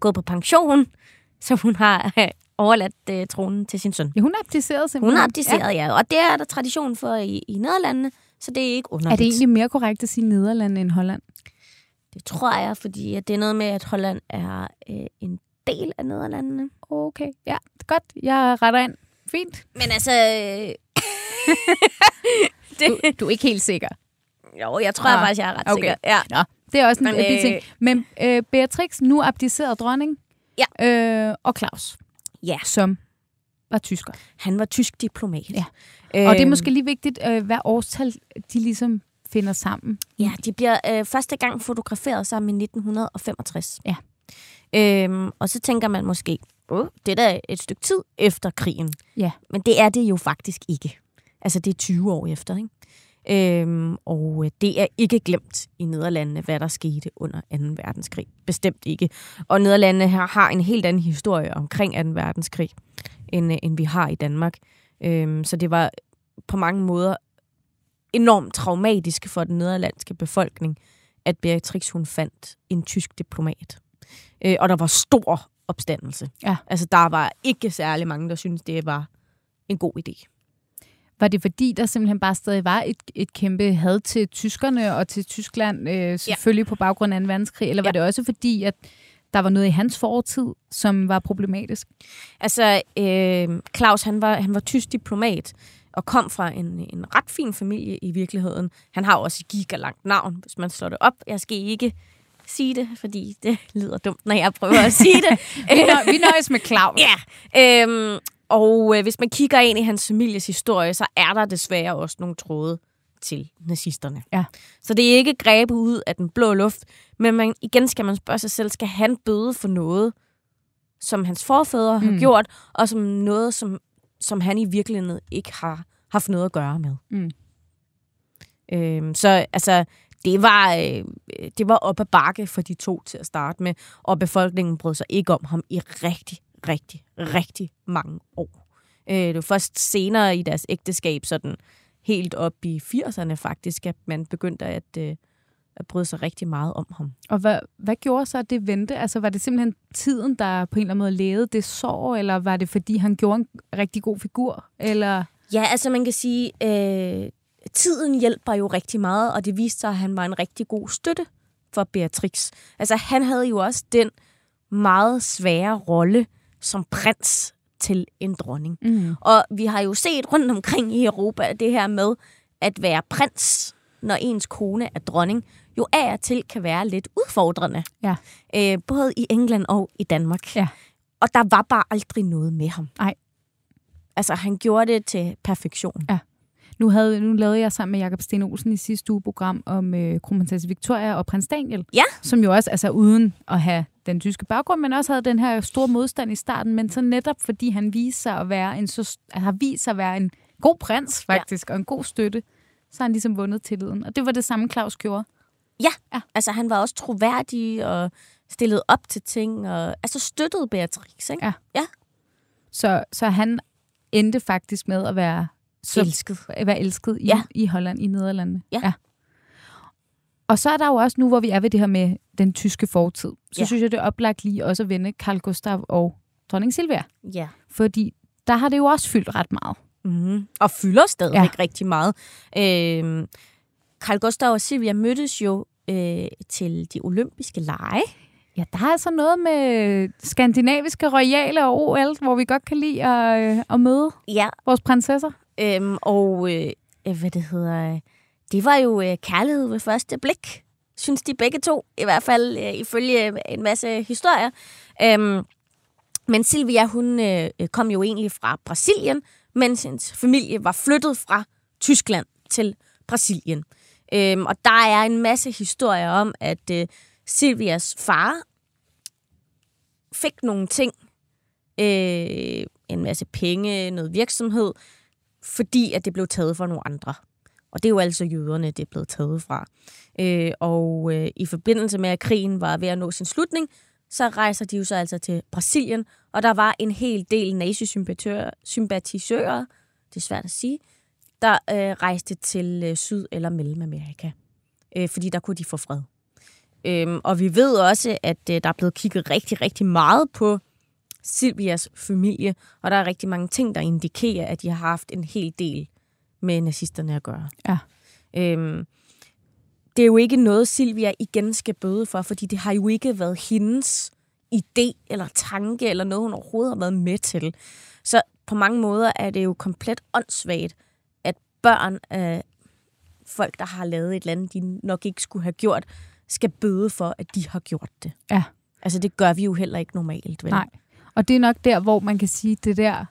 gået på pension, så hun har øh, overladt øh, tronen til sin søn. Ja, hun er abdiceret simpelthen. Hun har abdiceret, ja. ja. Og det er der tradition for i, i Nederlandene, så det er ikke Ja. underligt. Er det egentlig mere korrekt at sige Nederland end Holland? Det tror jeg, fordi at det er noget med, at Holland er øh, en del af Nederlandene. Okay, ja, godt. Jeg retter ind. Fint. Men altså... Øh, Du, du er ikke helt sikker. jo, jeg tror ah, faktisk, jeg er ret okay. sikker. Ja. Nå, det er også en Men, Men, øh, ting. øh, Men øh, Beatrix, nu abdiceret dronning. Ja. Øh, og Claus, ja, som var tysker. han var tysk diplomat. Ja. Og det er Øhm, måske lige vigtigt, øh, hvad årstal de ligesom finder sammen. Ja, de bliver øh, første gang fotograferet sammen i 1965. Ja. Øhm, og så tænker man måske, oh, det er da et stykke tid efter krigen. Ja. Men det er det jo faktisk ikke. Altså, det er 20 år efter, ikke? Øhm, og øh, det er ikke glemt i Nederlandene, hvad der skete under 2. verdenskrig. Bestemt ikke. Og Nederlandene her har en helt anden historie omkring 2. verdenskrig, end, øh, end vi har i Danmark. Øhm, så det var på mange måder enormt traumatisk for den nederlandske befolkning, at Beatrix hun fandt en tysk diplomat. Øh, og der var stor opstandelse. Ja. Altså, der var ikke særlig mange, der syntes, det var en god idé. Var det fordi, der simpelthen bare stadig var et, et kæmpe had til tyskerne og til Tyskland, øh, selvfølgelig ja. på baggrund af 2. verdenskrig, eller var ja. det også fordi, at der var noget i hans fortid, som var problematisk? Altså, øh, Claus, han var, han var tysk diplomat, og kom fra en, en ret fin familie i virkeligheden. Han har også et gigalangt navn, hvis man slår det op. Jeg skal ikke sige det, fordi det lyder dumt, når jeg prøver at sige det. vi nøjes med Claus. Ja, øhm, og øh, hvis man kigger ind i hans families historie, så er der desværre også nogle tråde til nazisterne. Ja. Så det er ikke grebet ud af den blå luft, men man, igen skal man spørge sig selv, skal han bøde for noget, som hans forfædre mm. har gjort, og som noget, som, som han i virkeligheden ikke har haft noget at gøre med. Mm. Øhm, så altså, det var, øh, det var op ad bakke for de to til at starte med, og befolkningen brød sig ikke om ham i rigtig, rigtig, rigtig mange år. Øh, det var først senere i deres ægteskab, sådan helt op i 80'erne faktisk, at man begyndte at, øh, at bryde sig rigtig meget om ham. Og hvad, hvad gjorde så, det vendte? Altså var det simpelthen tiden, der på en eller anden måde lavede det sår, eller var det fordi, han gjorde en rigtig god figur? Eller... Ja, altså man kan sige, øh, tiden hjælper jo rigtig meget, og det viste sig, at han var en rigtig god støtte for Beatrix. Altså han havde jo også den meget svære rolle som prins til en dronning. Mm. Og vi har jo set rundt omkring i Europa det her med at være prins, når ens kone er dronning, jo af og til kan være lidt udfordrende. Ja. Øh, både i England og i Danmark. Ja. Og der var bare aldrig noget med ham. Nej. Altså, han gjorde det til perfektion. Ja. Nu, havde, nu lavede jeg sammen med Jakob Sten Olsen i sidste uge program om øh, kronprinsesse Victoria og prins Daniel. Ja. Som jo også, altså uden at have den tyske baggrund, men også havde den her store modstand i starten, men så netop fordi han viser sig at være en så, har vist sig at være en god prins faktisk, ja. og en god støtte, så har han ligesom vundet tilliden. Og det var det samme, Claus gjorde. Ja, ja. altså han var også troværdig og stillede op til ting, og altså støttede Beatrix, ikke? Ja. ja. Så, så han endte faktisk med at være så, elsket. At være elsket i, ja. i Holland, i Nederlandene. Ja. ja. Og så er der jo også nu, hvor vi er ved det her med den tyske fortid, så Ja. synes jeg, det er oplagt lige også at vende Carl Gustav og dronning Silvia. Ja. Fordi der har det jo også fyldt ret meget. Mm-hmm. Og fylder stadigvæk Ja. rigtig meget. Øhm, Carl Gustav og Silvia mødtes jo øh, til de olympiske lege. Ja, der er altså noget med skandinaviske royale og OL, hvor vi godt kan lide at, øh, at møde Ja. vores prinsesser. Øhm, og øh, øh, hvad det hedder, øh, det var jo øh, kærlighed ved første blik, synes de begge to, i hvert fald øh, ifølge øh, en masse historier. Øhm, men Silvia, hun øh, øh, kom jo egentlig fra Brasilien, mens hendes familie var flyttet fra Tyskland til Brasilien. Øhm, og der er en masse historier om, at øh, Silvias far fik nogle ting, øh, en masse penge, noget virksomhed, fordi at det blev taget fra nogle andre. Og det er jo altså jøderne, det er blevet taget fra. Øh, og øh, i forbindelse med, at krigen var ved at nå sin slutning, så rejser de jo så altså til Brasilien, og der var en hel del nazisympatisører, det er svært at sige, der øh, rejste til øh, Syd- eller Mellemamerika, øh, fordi der kunne de få fred. Øhm, og vi ved også, at øh, der er blevet kigget rigtig, rigtig meget på Silvias familie, og der er rigtig mange ting, der indikerer, at de har haft en hel del med nazisterne at gøre. Ja. Øhm, det er jo ikke noget, Silvia igen skal bøde for, fordi det har jo ikke været hendes idé eller tanke, eller noget, hun overhovedet har været med til. Så på mange måder er det jo komplet åndssvagt, at børn af folk, der har lavet et eller andet, de nok ikke skulle have gjort, skal bøde for, at de har gjort det. Ja. Altså, det gør vi jo heller ikke normalt, vel? Nej. Og det er nok der, hvor man kan sige, det der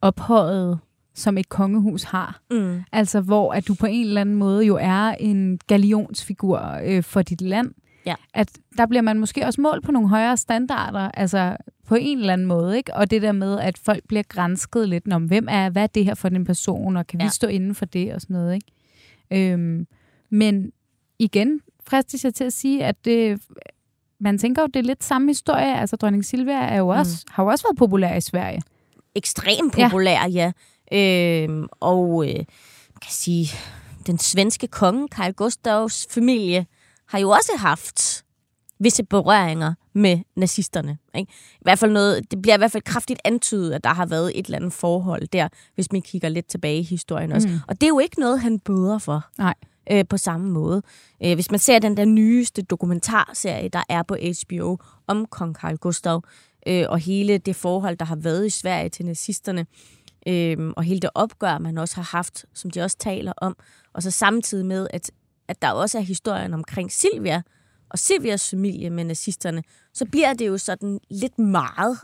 ophøjet, som et kongehus har. Mm. Altså, hvor at du på en eller anden måde jo er en galionsfigur øh, for dit land. Ja. At der bliver man måske også målt på nogle højere standarder, altså på en eller anden måde, ikke? Og det der med, at folk bliver grænsket lidt om, hvem er, hvad er det her for en person, og kan ja. vi stå inden for det og sådan noget, ikke? Øhm, men igen fristes jeg til at sige, at det, man tænker jo, det er lidt samme historie. Altså, dronning Silvia er jo også, mm. har jo også været populær i Sverige. Ekstremt populær, ja. ja. Øhm, og øh, kan sige, den svenske konge, Carl Gustavs familie, har jo også haft visse berøringer med nazisterne. Ikke? I hvert fald noget, det bliver i hvert fald kraftigt antydet, at der har været et eller andet forhold der, hvis man kigger lidt tilbage i historien også. Mm. Og det er jo ikke noget, han bøder for. Nej. Øh, på samme måde. Øh, hvis man ser den der nyeste dokumentarserie, der er på HBO om kong Carl Gustav, øh, og hele det forhold, der har været i Sverige til nazisterne, øh, og hele det opgør, man også har haft, som de også taler om, og så samtidig med, at, at der også er historien omkring Silvia, og Silvias familie med nazisterne, så bliver det jo sådan lidt meget.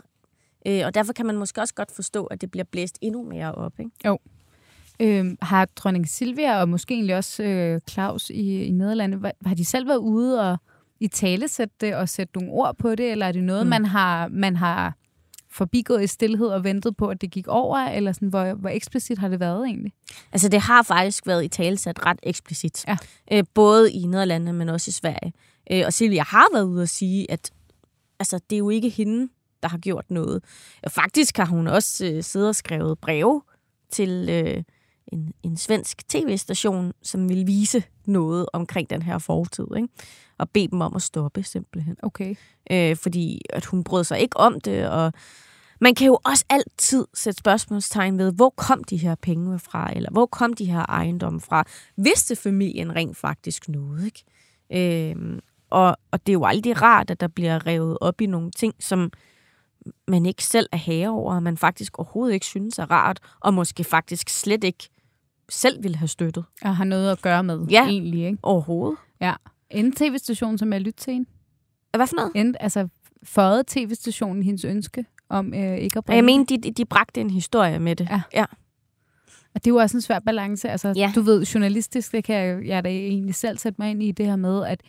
Øh, og derfor kan man måske også godt forstå, at det bliver blæst endnu mere op. Ikke? Jo. Øh, har dronning Silvia og måske egentlig også øh, Claus i, i Nederlandet, har de selv været ude og i tale sætte det og sætte nogle ord på det, eller er det noget, mm. man har man har forbigået i stillhed og ventet på, at det gik over, eller sådan, hvor, hvor eksplicit har det været egentlig? Altså, det har faktisk været i talesat ret eksplicit. Ja. Øh, både i Nederlandene, men også i Sverige. Øh, og Silvia har været ude at sige, at altså, det er jo ikke hende, der har gjort noget. Og faktisk har hun også øh, siddet og skrevet breve til øh, en, en svensk tv-station, som vil vise noget omkring den her fortid, ikke? og bede dem om at stoppe simpelthen. Okay. Øh, fordi at hun brød sig ikke om det, og man kan jo også altid sætte spørgsmålstegn ved, hvor kom de her penge fra, eller hvor kom de her ejendomme fra? Vidste familien rent faktisk noget, ikke? Øh, og, og det er jo aldrig rart, at der bliver revet op i nogle ting, som man ikke selv er herre over, og man faktisk overhovedet ikke synes er rart, og måske faktisk slet ikke selv ville have støttet. Og har noget at gøre med, ja, egentlig, ikke? overhovedet. Ja. En tv-station, som jeg lytter til en. Hvad for noget? En, altså, føjet tv-stationen hendes ønske om øh, ikke at bringe Jeg mener, de, de bragte en historie med det. Ja. ja. Og det er jo også en svær balance. Altså, ja. Du ved, journalistisk, det kan jeg, jeg da egentlig selv sætte mig ind i det her med, at,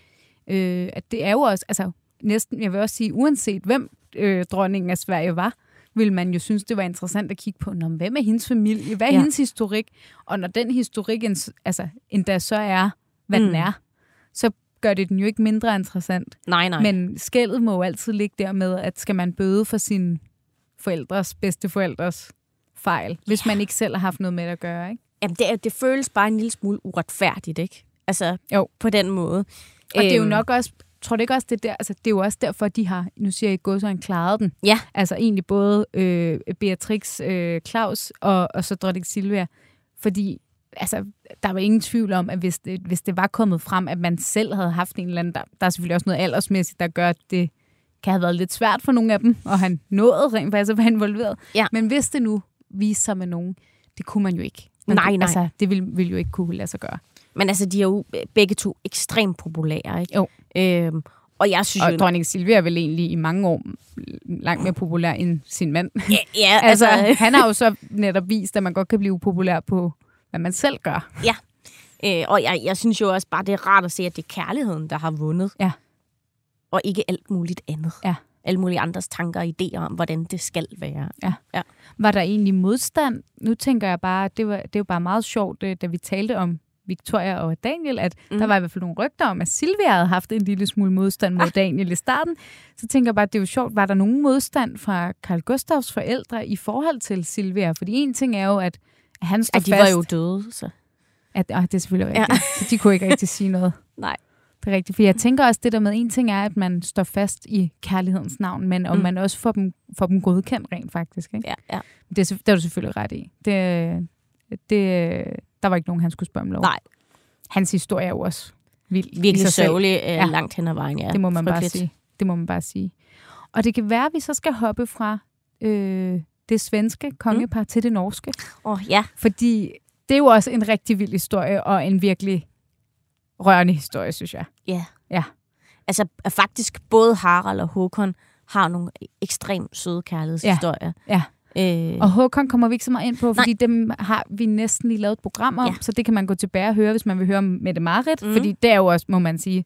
øh, at det er jo også, altså næsten, jeg vil også sige, uanset hvem øh, dronningen af Sverige var, vil man jo synes, det var interessant at kigge på, Nå, hvem er hendes familie? Hvad er ja. hendes historik? Og når den historik altså, endda så er, hvad mm. den er, så gør det den jo ikke mindre interessant. Nej, nej. Men skældet må jo altid ligge der med, at skal man bøde for sin forældres, bedsteforældres fejl, hvis man ikke selv har haft noget med at gøre, ikke? Jamen, det, det føles bare en lille smule uretfærdigt, ikke? Altså, jo. på den måde. Og det er jo øhm. nok også, tror du ikke også, det der, altså det er jo også derfor, de har, nu siger jeg gået så en klaret den. Ja. Altså egentlig både øh, Beatrix, øh, Claus og, og så dronning Silvia. Fordi altså, der var ingen tvivl om, at hvis det, hvis det var kommet frem, at man selv havde haft en eller anden, der, der er selvfølgelig også noget aldersmæssigt, der gør, at det kan have været lidt svært for nogle af dem, og han nåede rent faktisk at være involveret. Ja. Men hvis det nu viste sig med nogen, det kunne man jo ikke. Man, nej, nej. Altså, det ville, ville jo ikke kunne lade sig gøre. Men altså, de er jo begge to ekstremt populære, ikke? Jo. Øhm, og jeg synes og jo... dronning Silvia er vel egentlig i mange år langt mere populær end sin mand. Ja, ja altså, altså... han har jo så netop vist, at man godt kan blive upopulær på, hvad man selv gør. Ja, øh, og jeg, jeg synes jo også bare, det er rart at se, at det er kærligheden, der har vundet. Ja. Og ikke alt muligt andet. Ja. Alle mulige andres tanker og idéer om, hvordan det skal være. Ja. ja. Var der egentlig modstand? Nu tænker jeg bare, det var, det var bare meget sjovt, øh, da vi talte om Victoria og Daniel, at mm. der var i hvert fald nogle rygter om, at Silvia havde haft en lille smule modstand mod ah. Daniel i starten. Så tænker jeg bare, at det er jo sjovt. Var der nogen modstand fra Carl Gustavs forældre i forhold til Silvia? Fordi en ting er jo, at han står at de fast. var jo døde, så. At, ah, det er selvfølgelig rigtigt. Ja. Så de kunne ikke rigtig sige noget. Nej. Det er rigtigt, for jeg tænker også det der med, en ting er, at man står fast i kærlighedens navn, men om mm. man også får dem, får dem godkendt rent faktisk. Ikke? Ja, ja. Det, det er du selvfølgelig ret i. Det, det, der var ikke nogen, han skulle spørge om lov. Nej, hans historie er jo også vild. Virkelig sørgelig øh, ja. langt hen ad vejen, ja. Det må man bare sige. Det må man bare sige. Og det kan være, at vi så skal hoppe fra øh, det svenske kongepar mm. til det norske. Åh, oh, ja. Fordi det er jo også en rigtig vild historie, og en virkelig rørende historie, synes jeg. Ja. Ja. Altså faktisk både Harald og Håkon har nogle ekstremt søde kærlighedshistorier. Ja. ja. Øh. Og Håkon kommer vi ikke så meget ind på, fordi Nej. dem har vi næsten lige lavet et program om, ja. så det kan man gå tilbage og høre, hvis man vil høre om Mette Marit, mm. fordi det er jo også, må man sige,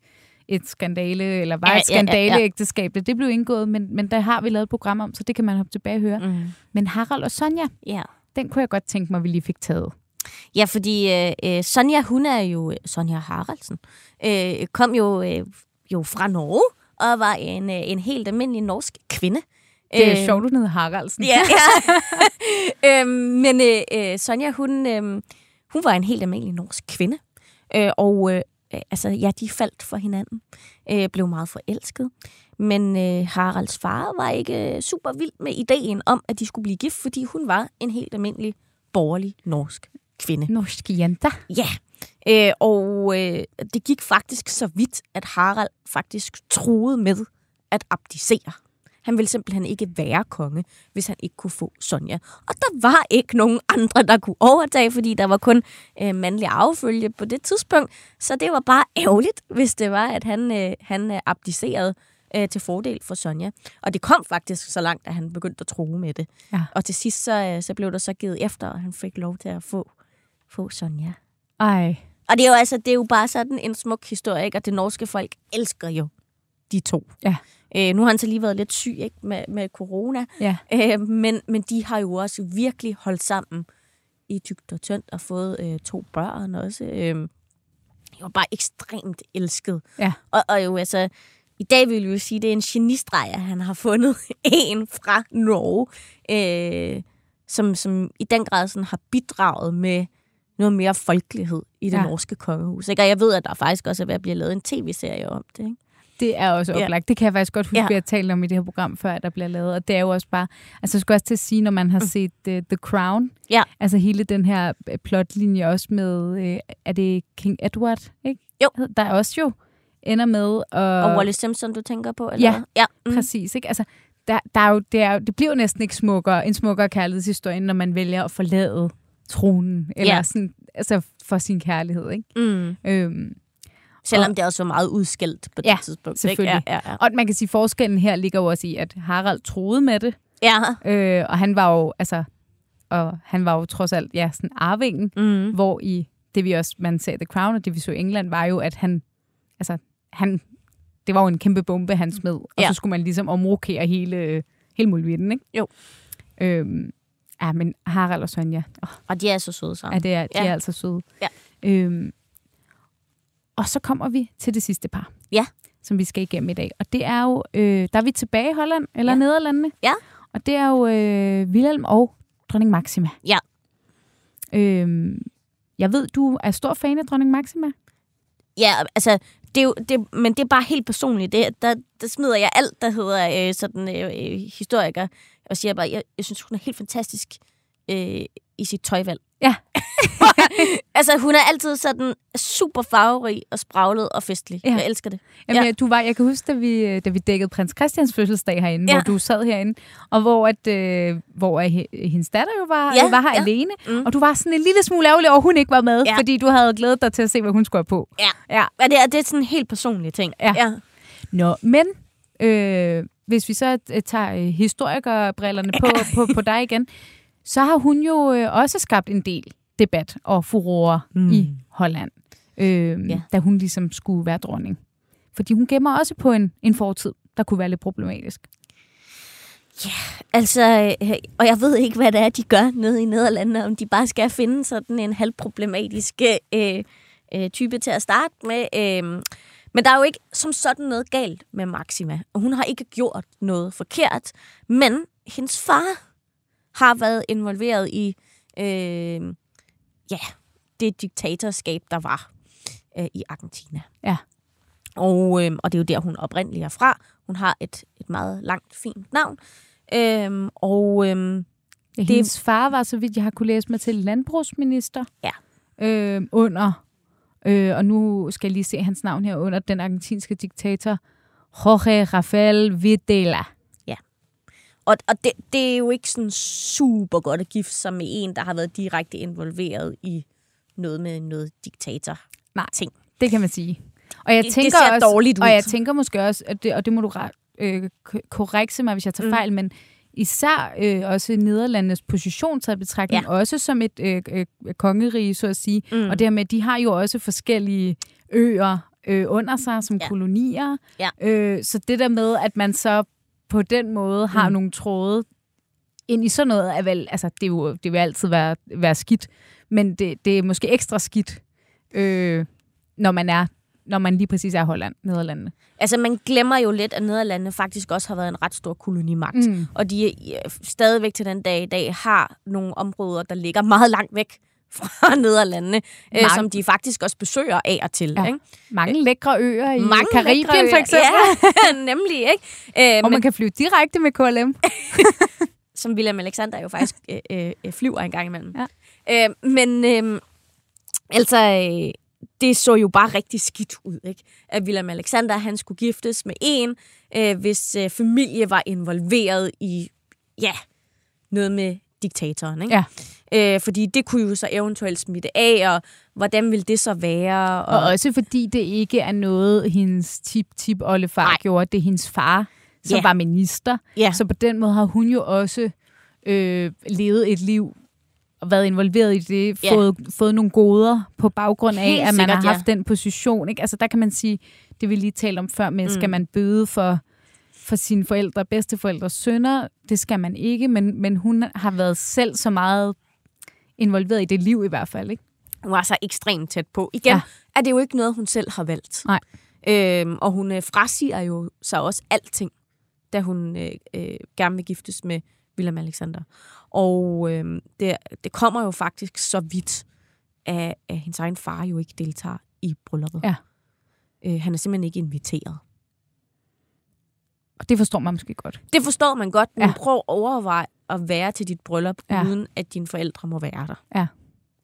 et skandale, eller var ja, et skandaleægteskab. Ja, ja. Det blev indgået, men, men der har vi lavet et program om, så det kan man hoppe tilbage og høre. Mm. Men Harald og Sonja, ja. den kunne jeg godt tænke mig, vi lige fik taget. Ja, fordi øh, øh, Sonja, hun er jo, Sonja Haraldsen, øh, kom jo, øh, jo fra Norge og var en, øh, en helt almindelig norsk kvinde. Det er øh, sjovt, hun hedder Haraldsen. Ja, ja. øh, men øh, øh, Sonja, hun, øh, hun var en helt almindelig norsk kvinde. Øh, og øh, altså, ja, de faldt for hinanden. Øh, blev meget forelsket. Men øh, Haralds far var ikke super vild med ideen om, at de skulle blive gift, fordi hun var en helt almindelig borgerlig norsk kvinde. Norsk jenta. Ja, øh, og øh, det gik faktisk så vidt, at Harald faktisk troede med at abdicere. Han ville simpelthen ikke være konge, hvis han ikke kunne få Sonja. Og der var ikke nogen andre, der kunne overtage, fordi der var kun øh, mandlig affølge på det tidspunkt. Så det var bare ærgerligt, hvis det var, at han, øh, han øh, abdicerede øh, til fordel for Sonja. Og det kom faktisk så langt, at han begyndte at tro med det. Ja. Og til sidst så, øh, så blev der så givet efter, og han fik lov til at få, få Sonja. Ej. Og det er jo altså, det er jo bare sådan en smuk historie, ikke? og det norske folk elsker jo de to. Ja. Øh, nu har han så lige været lidt syg ikke? Med, med corona, Ja. øh, men, men de har jo også virkelig holdt sammen i tygt og tyndt og fået øh, to børn også. Øh, de var bare ekstremt elsket. Ja. Og, og jo altså, i dag vil vi jo sige, det er en genistreg, at han har fundet en fra Norge, øh, som, som i den grad sådan har bidraget med noget mere folkelighed i det ja. norske kongehus. Ikke? Og jeg ved, at der faktisk også er ved at blive lavet en tv-serie om det. Ikke? Det er også Ja. oplagt. Det kan jeg faktisk godt huske, Ja. at jeg talte om i det her program, før der bliver lavet. Og det er jo også bare... Altså, jeg skulle også til at sige, når man har Mm. set uh, The Crown, Ja. altså hele den her øh, plotlinje også med, uh, er det King Edward, ikke? Jo. Der er også jo ender med at... Og Wallace Simpson, du tænker på? Eller Ja. ja. Mm. Præcis, ikke? Altså, der, der er jo, det, er, det bliver jo næsten ikke smukkere, en smukkere kærlighedshistorie, når man vælger at forlade tronen, eller Ja. sådan, altså for sin kærlighed, ikke? Mm. Øhm, Selvom Og- det også var meget udskældt på Ja, det tidspunkt. selvfølgelig. Ikke? Ja, ja, ja. og man kan sige, forskellen her ligger jo også i, at Harald troede med det, ja. øh, og han var jo, altså, og han var jo trods alt, ja, sådan arvingen, Mm. hvor i det vi også, man sagde The Crown, og det vi så i England, var jo, at han, altså, han, det var jo en kæmpe bombe, han smed, og Ja. så skulle man ligesom omrokere hele, hele muligheden, ikke? Jo. Øhm, ja, men Harald og Sonja, åh, Og de er så søde ja, sammen. det er, de Ja. er altså søde. Ja. Øhm, og så kommer vi til det sidste par. Ja. Som vi skal igennem i dag. Og det er jo, øh, der er vi tilbage i Holland, eller Ja. Nederlandene. Ja. Og det er jo øh, Wilhelm og dronning Maxima. Ja. Øhm, jeg ved, du er stor fan af dronning Maxima. Ja, altså, det er jo, det, men det er bare helt personligt. Det, der, der smider jeg alt, der hedder øh, sådan øh, øh, historiker, og siger bare, jeg, jeg synes, hun er helt fantastisk øh, i sit tøjvalg. Ja. altså, hun er altid sådan super farverig og spraglet og festlig. Ja. Ja. Jeg elsker det. Jamen, Ja. ja. du var, jeg kan huske, da vi, da vi dækkede prins Christians fødselsdag herinde, Ja. hvor du sad herinde, og hvor, at, øh, hvor hendes datter jo var, Ja, var her ja. alene, Mm. og du var sådan en lille smule ærgerlig over, hun ikke var med, Ja. fordi du havde glædet dig til at se, hvad hun skulle have på. Ja. Ja. Men det er, det er sådan en helt personlig ting. Ja. ja. Nå, men øh, hvis vi så øh, tager øh, historikerbrillerne på, på, på dig igen, så har hun jo øh, også skabt en del debat og furore mm. I Holland, øh, ja. Ja. da hun ligesom skulle være dronning. Fordi hun gemmer også på en, en fortid, der kunne være lidt problematisk. Altså, øh, og jeg ved ikke, hvad det er, de gør nede i Nederlandene, om de bare skal finde sådan en halvproblematisk øh, øh, type til at starte med. Øh, men der er jo ikke som sådan noget galt med Maxima, og hun har ikke gjort noget forkert, men hendes far har været involveret i øh, ja, det diktatorskab, der var øh, i Argentina. Ja. Og, øh, og det er jo der, hun oprindeligt er fra. Hun har et, et meget langt, fint navn. Øhm, og øhm, Ja, hendes far var, så vidt jeg har kunne læse mig til, landbrugsminister. Ja. Øh, under, øh, og nu skal jeg lige se hans navn her, under den argentinske diktator Jorge Rafael Videla. Og, og det, det er jo ikke sådan super godt at gifte sig med en, der har været direkte involveret i noget med noget diktator. Nej. ting. Det kan man sige. Og jeg Det- det tænker ser også, dårligt ud. Og jeg tænker måske også, at det, og det må du øh, korrekse mig, hvis jeg tager Mm. fejl, men især øh, også Nederlandenes position taget betragtning, Ja. også som et øh, øh, kongerige, så at sige. Mm. Og det her med, at de har jo også forskellige øer øh, under sig som Ja. kolonier. Ja. Øh, så det der med, at man så på den måde har Mm. nogle tråde ind i sådan noget, er vel, altså det, er jo, det vil altid være, være skidt. men det, det er måske ekstra skidt, øh, når man er når man lige præcis er Holland, Nederlandene. Altså, man glemmer jo lidt, at Nederlandene faktisk også har været en ret stor kolonimagt. Mm. Og de stadigvæk til den dag i dag har nogle områder, der ligger meget langt væk fra Nederlandene, øh, som de faktisk også besøger af og til. Ja. Ikke? Mange lækre øer i Mange Karibien for eksempel. Ja, nemlig. Ikke? Øh, og man men, kan flyve direkte med KLM. som William Alexander jo faktisk øh, øh, flyver en gang imellem. Ja. Øh, men øh, altså, øh, det så jo bare rigtig skidt ud, ikke? At William Alexander, han skulle giftes med en, øh, hvis øh, familie var involveret i, ja, noget med diktatoren, ikke? Ja. Øh, fordi det kunne jo så eventuelt smitte af, og hvordan ville det så være? Og, og også fordi det ikke er noget, hendes tip-tip-oldefar gjorde, det er hendes far, som ja. var minister. Ja. Så på den måde har hun jo også øh, levet et liv og været involveret i det, ja. fået, fået nogle goder på baggrund af, Helt at man sikkert, har haft ja. den position. Ikke? Altså der kan man sige, det vi lige talte om før med, mm. skal man bøde for, for sine forældre, bedsteforældre, sønner? Det skal man ikke, men, men hun har været selv så meget involveret i det liv i hvert fald. Ikke? Hun var så ekstremt tæt på. Igen ja. er det jo ikke noget, hun selv har valgt. Nej. Øhm, og hun øh, frasiger jo så også alting, da hun øh, øh, gerne vil giftes med William Alexander. Og øh, det, det kommer jo faktisk så vidt, at, at hendes egen far jo ikke deltager i brylluppet. Ja. Øh, han er simpelthen ikke inviteret. Og det forstår man måske godt. Det forstår man godt, men ja. prøv at overveje at være til dit bryllup, ja. uden at dine forældre må være der. Ja.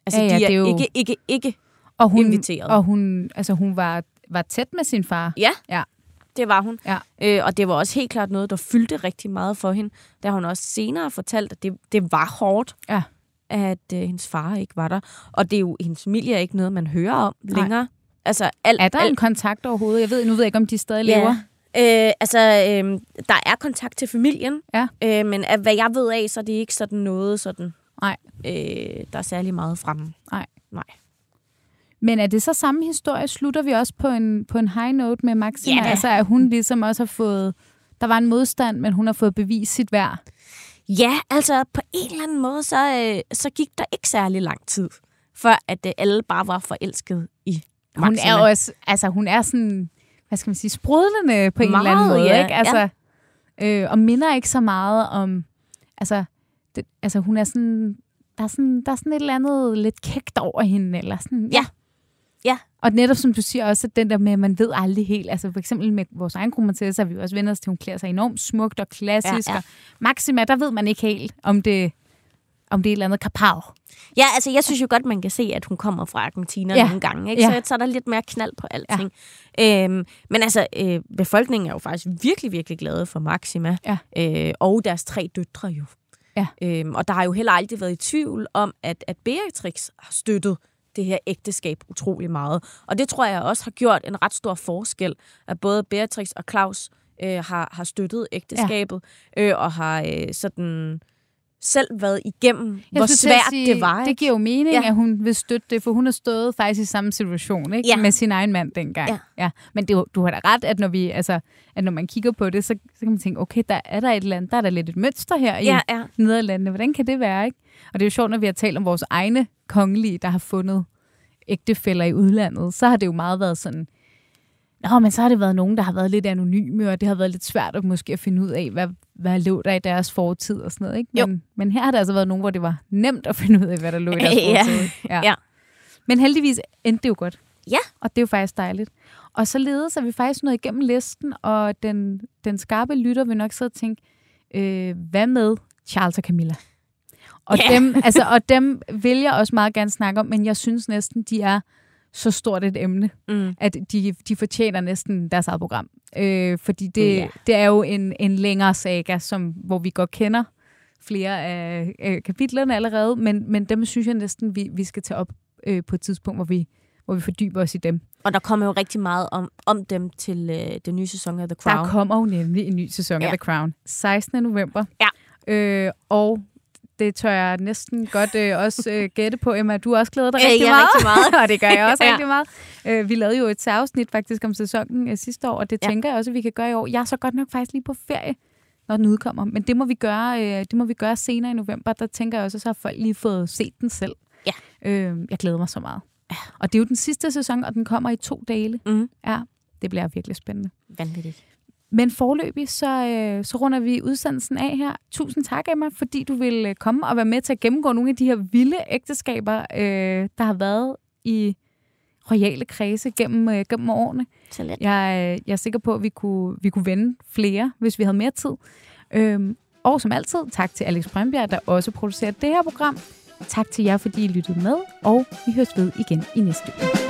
Altså, ja, ja, de er, det er jo... ikke, ikke, ikke og hun, inviteret. Og hun, altså, hun var, var tæt med sin far. Ja. ja det var hun. Ja. Øh, og det var også helt klart noget, der fyldte rigtig meget for hende. Da hun også senere fortalte, at det, det var hårdt, ja. at øh, hendes far ikke var der. Og det er jo, hendes familie er ikke noget, man hører om Nej. længere. Altså, alt, er der alt, en kontakt overhovedet? Jeg ved, nu ved jeg ikke, om de stadig ja. lever. Øh, altså, øh, der er kontakt til familien, ja. øh, men af, hvad jeg ved af, så er det ikke sådan noget, sådan, Nej. Øh, der er særlig meget fremme. Nej. Nej. Men er det så samme historie? Slutter vi også på en, på en high note med Maxima? Ja, altså, at hun ligesom også har fået... Der var en modstand, men hun har fået bevist sit værd. Ja, altså på en eller anden måde, så, øh, så gik der ikke særlig lang tid, før at øh, alle bare var forelsket i Maxima. Hun er også, altså hun er sådan, hvad skal man sige, sprudlende på en meget, eller anden måde, ja, ikke? Altså, ja. øh, og minder ikke så meget om, altså, det, altså hun er sådan, der er sådan, der er sådan et eller andet lidt kægt over hende, eller sådan, ja. Ja. Og netop som du siger også, at den der med, at man ved aldrig helt, altså for eksempel med vores egen kronprinsesse, så har vi også vendt os til, at hun klæder sig enormt smukt og klassisk, ja, ja. og Maxima, der ved man ikke helt, om det, om det er et eller andet kapav. Ja, altså jeg synes jo godt, man kan se, at hun kommer fra Argentina ja. nogle gange, ikke? Så, ja. så er der lidt mere knald på alting. Ja. Øhm, men altså, øh, befolkningen er jo faktisk virkelig, virkelig glade for Maxima, ja. øh, og deres tre døtre jo. Ja. Øhm, og der har jo heller aldrig været i tvivl om, at, at Beatrix har støttet det her ægteskab utrolig meget. Og det tror jeg også har gjort en ret stor forskel, at både Beatrix og Claus øh, har, har støttet ægteskabet, ja. øh, og har øh, sådan selv været igennem, jeg hvor svært sige, det var. Ikke? Det giver jo mening, ja. at hun vil støtte det, for hun har stået faktisk i samme situation ikke? Ja. med sin egen mand dengang. Ja. Ja. Men det, du har da ret, at når, vi, altså, at når man kigger på det, så, så kan man tænke, okay, der er der et eller andet, der er der lidt et mønster her ja, i ja. Nederlandene. Hvordan kan det være? ikke? Og det er jo sjovt, når vi har talt om vores egne kongelige, der har fundet ægtefælder i udlandet, så har det jo meget været sådan, Nå, men så har det været nogen, der har været lidt anonyme, og det har været lidt svært at måske at finde ud af, hvad, hvad lå der i deres fortid og sådan noget. Ikke? Men, men her har det altså været nogen, hvor det var nemt at finde ud af, hvad der lå i deres ja. fortid. Ja. ja. Men heldigvis endte det jo godt. Ja. Og det er jo faktisk dejligt. Og så ledes er vi faktisk nået igennem listen, og den, den skarpe lytter vil nok sidde og tænke, øh, hvad med Charles og Camilla? Og, yeah. dem, altså, og dem vil jeg også meget gerne snakke om, men jeg synes næsten, de er så stort et emne, mm. at de, de fortjener næsten deres eget program. Øh, fordi det, yeah. det er jo en, en længere saga, som, hvor vi godt kender flere af, af kapitlerne allerede, men, men dem synes jeg næsten, vi, vi skal tage op øh, på et tidspunkt, hvor vi, hvor vi fordyber os i dem. Og der kommer jo rigtig meget om, om dem til øh, den nye sæson af The Crown. Der kommer jo nemlig en ny sæson ja. af The Crown. 16. november. Ja. Øh, og det tør jeg næsten godt øh, også øh, gætte på, Emma. Du har også glædet dig rigtig ja, meget. rigtig meget. og det gør jeg også ja. rigtig meget. Øh, vi lavede jo et særafsnit faktisk om sæsonen øh, sidste år, og det ja. tænker jeg også, at vi kan gøre i år. Jeg er så godt nok faktisk lige på ferie, når den udkommer. Men det må vi gøre, øh, det må vi gøre senere i november. Der tænker jeg også, at så har folk lige fået set den selv. Ja. Øh, jeg glæder mig så meget. Og det er jo den sidste sæson, og den kommer i to dele. Mm. Ja, det bliver virkelig spændende. Vanvittigt. Men forløbig, så, øh, så runder vi udsendelsen af her. Tusind tak, Emma, fordi du vil øh, komme og være med til at gennemgå nogle af de her vilde ægteskaber, øh, der har været i royale kredse gennem, øh, gennem årene. Så let. Jeg, øh, jeg er sikker på, at vi kunne, vi kunne vende flere, hvis vi havde mere tid. Øhm, og som altid, tak til Alex Brønbjerg, der også producerer det her program. Tak til jer, fordi I lyttede med, og vi høres ved igen i næste uge.